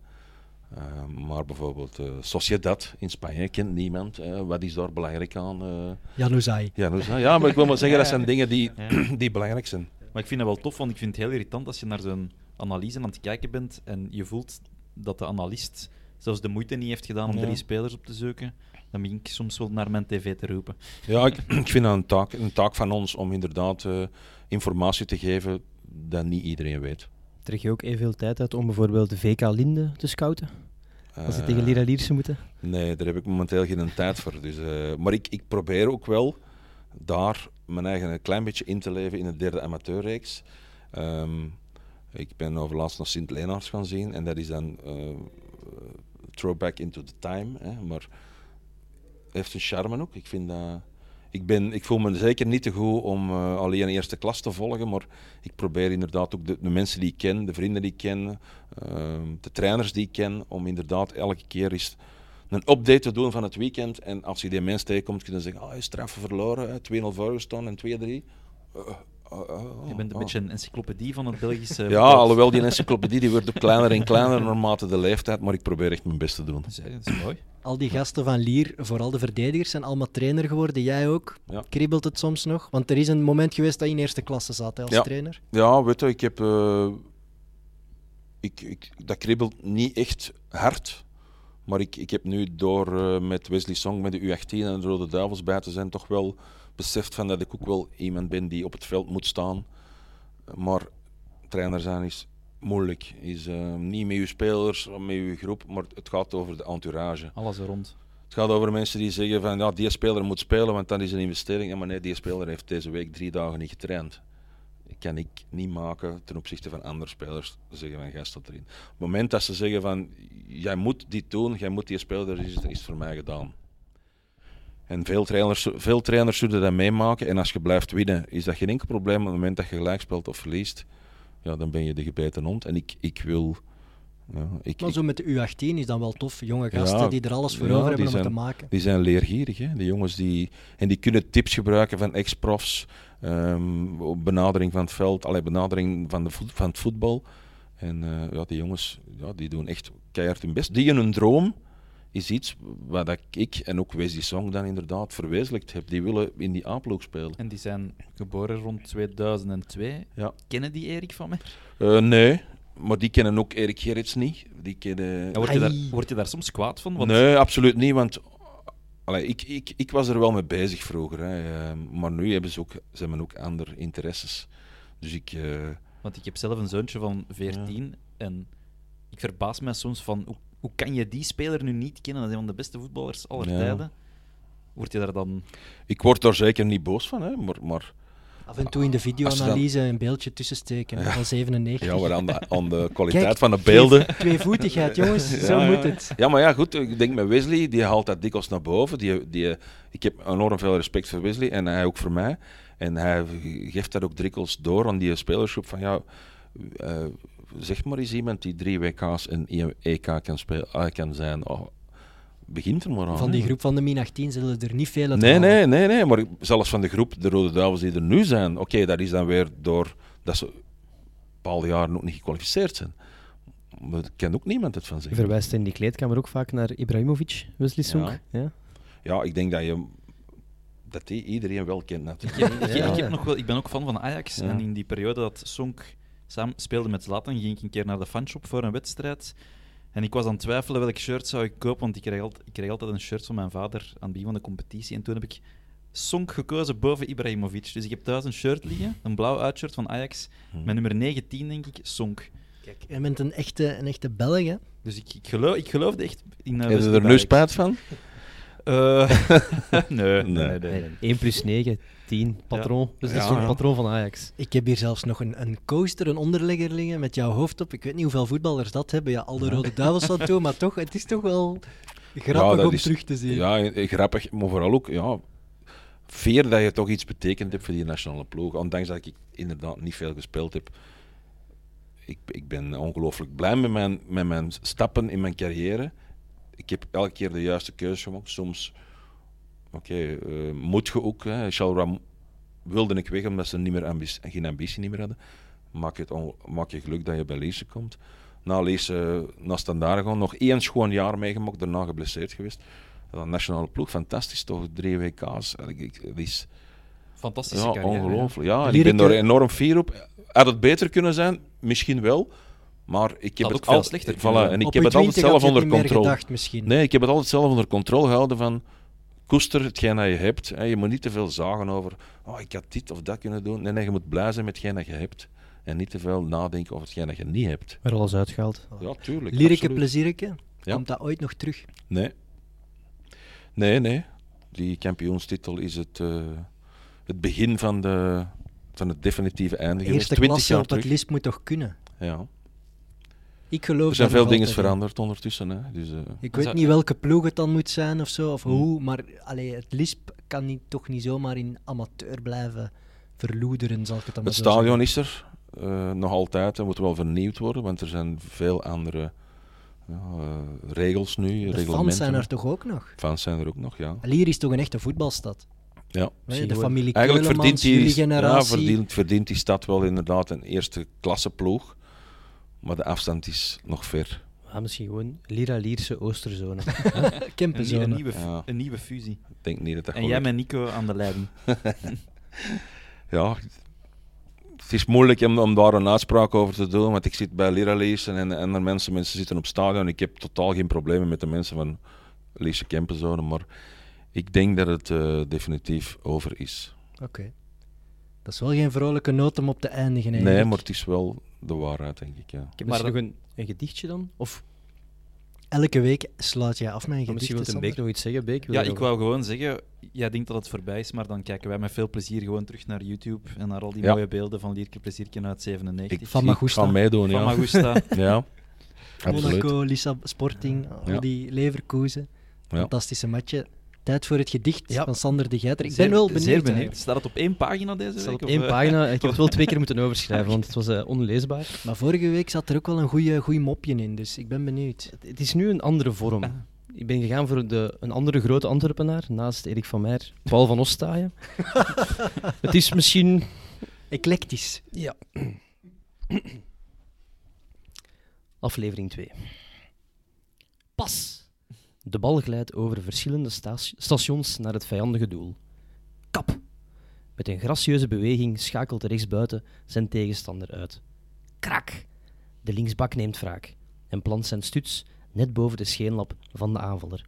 Ehm, maar bijvoorbeeld eh Sociedad in Spanje kent niemand. hè. wat is daar belangrijk aan? eh? Januzaj. ja, dus, ja, maar ik wil maar zeggen, dat zijn [laughs] dingen die, Ja. [clears throat] die belangrijk zijn. Maar ik vind dat wel tof, want ik vind het heel irritant als je naar zo'n analyse aan het kijken bent en je voelt dat de analist zelfs de moeite niet heeft gedaan om Ja. drie spelers op te zoeken. Dan begin ik soms wel naar mijn tv te roepen. Ja, ik, [clears throat] ik vind dat een taak, een taak van ons om inderdaad eh, informatie te geven dat niet iedereen weet. Trek je ook evenveel tijd uit om bijvoorbeeld de VK Linde te scouten? Als ze Eh, tegen Lira Lierse moeten? Nee, daar heb ik momenteel geen tijd voor. Dus, eh, maar ik, ik probeer ook wel daar mijn eigen een klein beetje in te leven in de derde amateurreeks. Ehm, ik ben overlaatst naar Sint-Lenaars gaan zien en dat is dan eh, throwback into the time. Hè, maar heeft een charme ook. Ik, vind dat, ik, ben, ik voel me zeker niet te goed om eh, alleen eerste klas te volgen, maar ik probeer inderdaad ook de, de mensen die ik ken, de vrienden die ik ken, ehm, de trainers die ik ken, om inderdaad elke keer eens een update te doen van het weekend. En als je die mensen tegenkomt, kun je zeggen, ah, je straffen verloren, hè, 2-0 voorgestaan en 2-3. Eh, eh, Je bent een ah. beetje een encyclopedie van het Belgische [laughs] Ja, alhoewel die encyclopedie die wordt ook kleiner en kleiner naarmate de leeftijd, maar ik probeer echt mijn best te doen. Dat is, dat is mooi. Al die gasten van Lier, vooral de verdedigers, zijn allemaal trainer geworden. Jij ook. Ja. Kriebelt het soms nog? Want er is een moment geweest dat je in eerste klasse zat hè, als Ja. trainer. Ja, weet je, ik heb. eh, ik, ik, dat kribbelt niet echt hard. Maar ik, ik heb nu door eh, met Wesley Song, met de U18 en de Rode Duivels bij te zijn, toch wel beseft van dat ik ook wel iemand ben die op het veld moet staan. Maar trainer zijn is moeilijk. Is eh, niet met uw spelers, met uw groep, maar het gaat over de entourage. Alles er rond. Het gaat over mensen die zeggen van ja, die speler moet spelen, want dat is een investering. Ja, maar nee, die speler heeft deze week drie dagen niet getraind. Dat kan ik niet maken ten opzichte van andere spelers. Zeggen van gast dat erin. Op het moment dat ze zeggen van jij moet dit doen, jij moet die speler, is, is het voor mij gedaan. En veel trainers, veel trainers zullen dat meemaken. En als je blijft winnen, is dat geen enkel probleem. Op het moment dat je gelijk speelt of verliest, ja, dan ben je de gebeten hond. En ik, ik wil. Ja, ik, Maar zo met de U18 is dan wel tof. Jonge gasten Ja, die er alles voor ja, over hebben om te maken. Die zijn leergierig, hè? die jongens die. En die kunnen tips gebruiken van ex-profs, ehm, benadering van het veld, allerlei benadering van, de van het voetbal. En eh, ja, die jongens ja, die doen echt keihard hun best. Die in hun droom is iets wat dat ik en ook Wesley Song dan inderdaad verwezenlijkt heb. Die willen in die A-ploeg spelen. En die zijn geboren rond 2002. Ja. Kennen die Erik van mij? Eh, nee, maar die kennen ook Erik Gerrits niet. Die kennen... Ja, word, je daar, word je daar soms kwaad van? Want Nee, absoluut niet. Want allee, ik, ik, ik was er wel mee bezig vroeger. Hè, eh, maar nu hebben ze ook, ze hebben ook andere interesses. Dus ik. eh, Want ik heb zelf een zoontje van 14 en ik verbaas mij soms van hoe, hoe kan je die speler nu niet kennen? Dat is een van de beste voetballers aller Ja. tijden. Word je daar dan... ik word daar zeker niet boos van. Hè, maar, maar Af en toe in de videoanalyse een beeldje tussen steken van 97. ja, maar aan de, aan de [laughs] kwaliteit Kijk, van de beelden. Twee, tweevoetigheid, jongens. Zo Ja, moet ja. het. Ja, maar ja, goed. Ik denk met Wesley, die haalt dat dikwijls naar boven. Die, die, ik heb enorm veel respect voor Wesley en hij ook voor mij. En hij geeft dat ook dikwijls door aan die spelersgroep van ja, eh, zeg maar eens iemand die drie WK's en EK kan, spelen, eh, kan zijn. Oh, begint er maar aan. Van die groep van de min 18 zullen er niet veel uit Nee, halen. nee, nee, nee, maar zelfs van de groep, de Rode Duivels die er nu zijn, oké, dat is dan weer door dat ze bepaalde jaren ook niet gekwalificeerd zijn. Maar daar kan ook niemand het van Je zeggen. verwijst in die kleedkamer ook vaak naar Ibrahimovic, Wesley Song. Ja. Ja. Ja, ik denk dat je dat die iedereen wel kent Ik, natuurlijk. ik- ik heb nog wel, ik ben ook fan van Ajax Ja. en in die periode dat Sonk samen speelde met Zlatan, ging ik een keer naar de fanshop voor een wedstrijd. En ik was aan het twijfelen welk shirt zou ik kopen, want ik kreeg, altijd, ik kreeg altijd een shirt van mijn vader aan het begin van de competitie. En toen heb ik Sonk gekozen boven Ibrahimovic. Dus ik heb thuis een shirt liggen, een blauw uitshirt van Ajax, Hm. met nummer 19 denk ik, Sonk. Kijk, jij bent een echte, een echte Belg, hè? Dus ik, ik, geloof, ik geloofde echt in... Uh, Heb je er nu spijt van? Uh, [laughs] nee, nee, nee, nee. Nee, 1 plus 9, 10, patroon. Dus dat is Ja, toch ja. patroon van Ajax. Ik heb hier zelfs nog een, een coaster, een onderlegger liggen met jouw hoofd op. Ik weet niet hoeveel voetballers dat hebben. Ja, al de Rode Duivels aan toe, maar toch, het is toch wel grappig om is- terug te zien. Ja, eh, grappig, maar vooral ook ja, veer dat je toch iets betekend hebt voor die nationale ploeg. Ondanks dat ik inderdaad niet veel gespeeld heb. Ik, ik ben ongelooflijk blij met mijn, met mijn stappen in mijn carrière. Ik heb elke keer de juiste keuze gemaakt. Soms oké, eh, moet je ook. Hè. Charleroi wilde ik weg omdat ze niet meer ambitie, geen ambitie niet meer hadden. Maak je, het on- maak je geluk dat je bij Leese komt. Na Leese naar Standaard gewoon nog één schoon jaar meegemaakt, daarna geblesseerd geweest. De nationale ploeg, fantastisch toch? Drie WK's. Het is Fantastische ja, carrière. ongelooflijk. Ja, en ik ben daar enorm fier op. Had het beter kunnen zijn? Misschien wel. Maar ik heb het al- slechter voilà. En ik Op heb het altijd 20 had zelf het onder controle. gedacht, misschien. Nee, ik heb het altijd zelf onder controle gehouden van koester hetgeen dat je hebt. Hè. Je moet niet te veel zagen over oh, ik had dit of dat kunnen doen. Nee, nee, je moet blij zijn met hetgeen dat je hebt. En niet te veel nadenken over hetgeen dat je niet hebt. Er alles uitgehaald. Ja, tuurlijk. Plezierike, Ja. komt dat ooit nog terug? Nee. Nee, nee. Die kampioenstitel is het, eh, het begin van, de, van het definitieve einde geweest. Eerste 20 klasse jaar op het terug. list moet toch kunnen? Ja. Ik geloof Er zijn veel dingen veranderd ondertussen. Hè. Dus, eh, Ik weet niet welke ploeg het dan moet zijn of zo, of Hmm. hoe, maar allee, het LISP kan niet, toch niet zomaar in amateur blijven verloederen, zal ik het dan het zo stadion is er eh, nog altijd. Het moet wel vernieuwd worden, want er zijn veel andere ja, eh, regels nu. De reglementen. fans zijn er toch ook nog? Fans zijn er ook nog, ja. Lier is toch een echte voetbalstad? ja. De familie Eigenlijk verdient die, ja, verdient die stad wel inderdaad een eerste klasse ploeg. Maar de afstand is nog ver. Ah, misschien gewoon Lira Lierse Oosterzone. [laughs] Een, Kempenzone. een, nieuwe, fu- Ja. een nieuwe fusie. Ik denk niet dat dat En jij met Nico aan de leiding. [laughs] [laughs] Ja, het is moeilijk om, om daar een uitspraak over te doen, want ik zit bij Lira Leesen en, en er mensen, mensen zitten op stadion. Ik heb totaal geen problemen met de mensen van Leese Kempenzone, maar ik denk dat het eh, definitief over is. Oké. Dat is wel geen vrolijke noot om op te eindigen. Nee, eigenlijk. maar het is wel de waarheid, denk ik. Ja. Ik heb Maar misschien nog een, een gedichtje dan? Of Elke week sluit jij af met een misschien gedicht. wil een Beek nog iets zeggen, Beek? Wil Ja, ik wou gewoon zeggen, jij denkt dat het voorbij is, maar dan kijken wij met veel plezier gewoon terug naar YouTube en naar al die Ja. mooie beelden van Lierke Plezierken uit 97. Ik, Van Magusta. ga meedoen, van ja. Magusta. [laughs] Ja, absoluut. Monaco, Lissa Sporting, al die Leverkusen. Ja. Fantastische matchen. Tijd voor het gedicht Ja. van Sander de Geiter. Ik Zeer- ben wel benieuwd. Zeer benieuwd. eigenlijk. Staat het op één pagina deze staat week? op één eh? pagina. Ik heb het wel twee keer [laughs] moeten overschrijven, want het was eh, onleesbaar. Maar vorige week zat er ook wel een goede mopje in, dus ik ben benieuwd. Het, het is nu een andere vorm. Ik ben gegaan voor de, een andere grote Antwerpenaar, naast Erik van Meijer, Paul van Ostaaien. [laughs] het is misschien... Eclectisch. Ja. Aflevering 2. Pas! De bal glijdt over verschillende sta- stations naar het vijandige doel. Kap! Met een gracieuze beweging schakelt de rechtsbuiten zijn tegenstander uit. Krak! De linksbak neemt wraak en plant zijn stuts net boven de scheenlap van de aanvaller.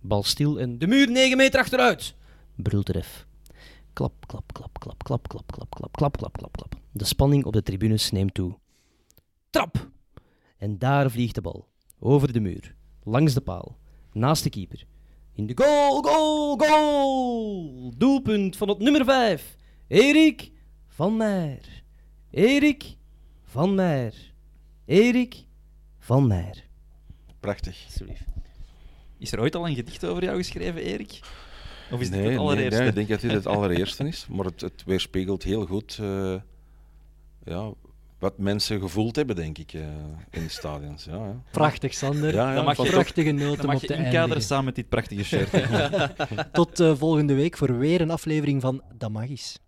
Bal stil en de muur 9 meter achteruit! brult de ref. Klap, klap, klap, klap, klap, klap, klap, klap, klap, klap, klap, klap. De spanning op de tribunes neemt toe. Trap! En daar vliegt de bal. Over de muur. Langs de paal. Naast de keeper. In de goal, goal, goal! Doelpunt van het nummer 5. Erik van Meijer. Erik van Meijer. Erik van Meijer. Prachtig. Alsjeblieft. Is er ooit al een gedicht over jou geschreven, Erik? Of is dit nee, het allereerste? Nee, nee, ik denk dat dit het [laughs] allereerste is, maar het, het weerspiegelt heel goed eh, ja, wat mensen gevoeld hebben, denk ik, eh, in de stadions. Ja, ja. Prachtig, Sander. Ja, ja, Dan mag je- Prachtige mag op je te inkaderen samen met dit prachtige shirt. [laughs] [laughs] Tot eh, volgende week voor weer een aflevering van Dat Mag Is.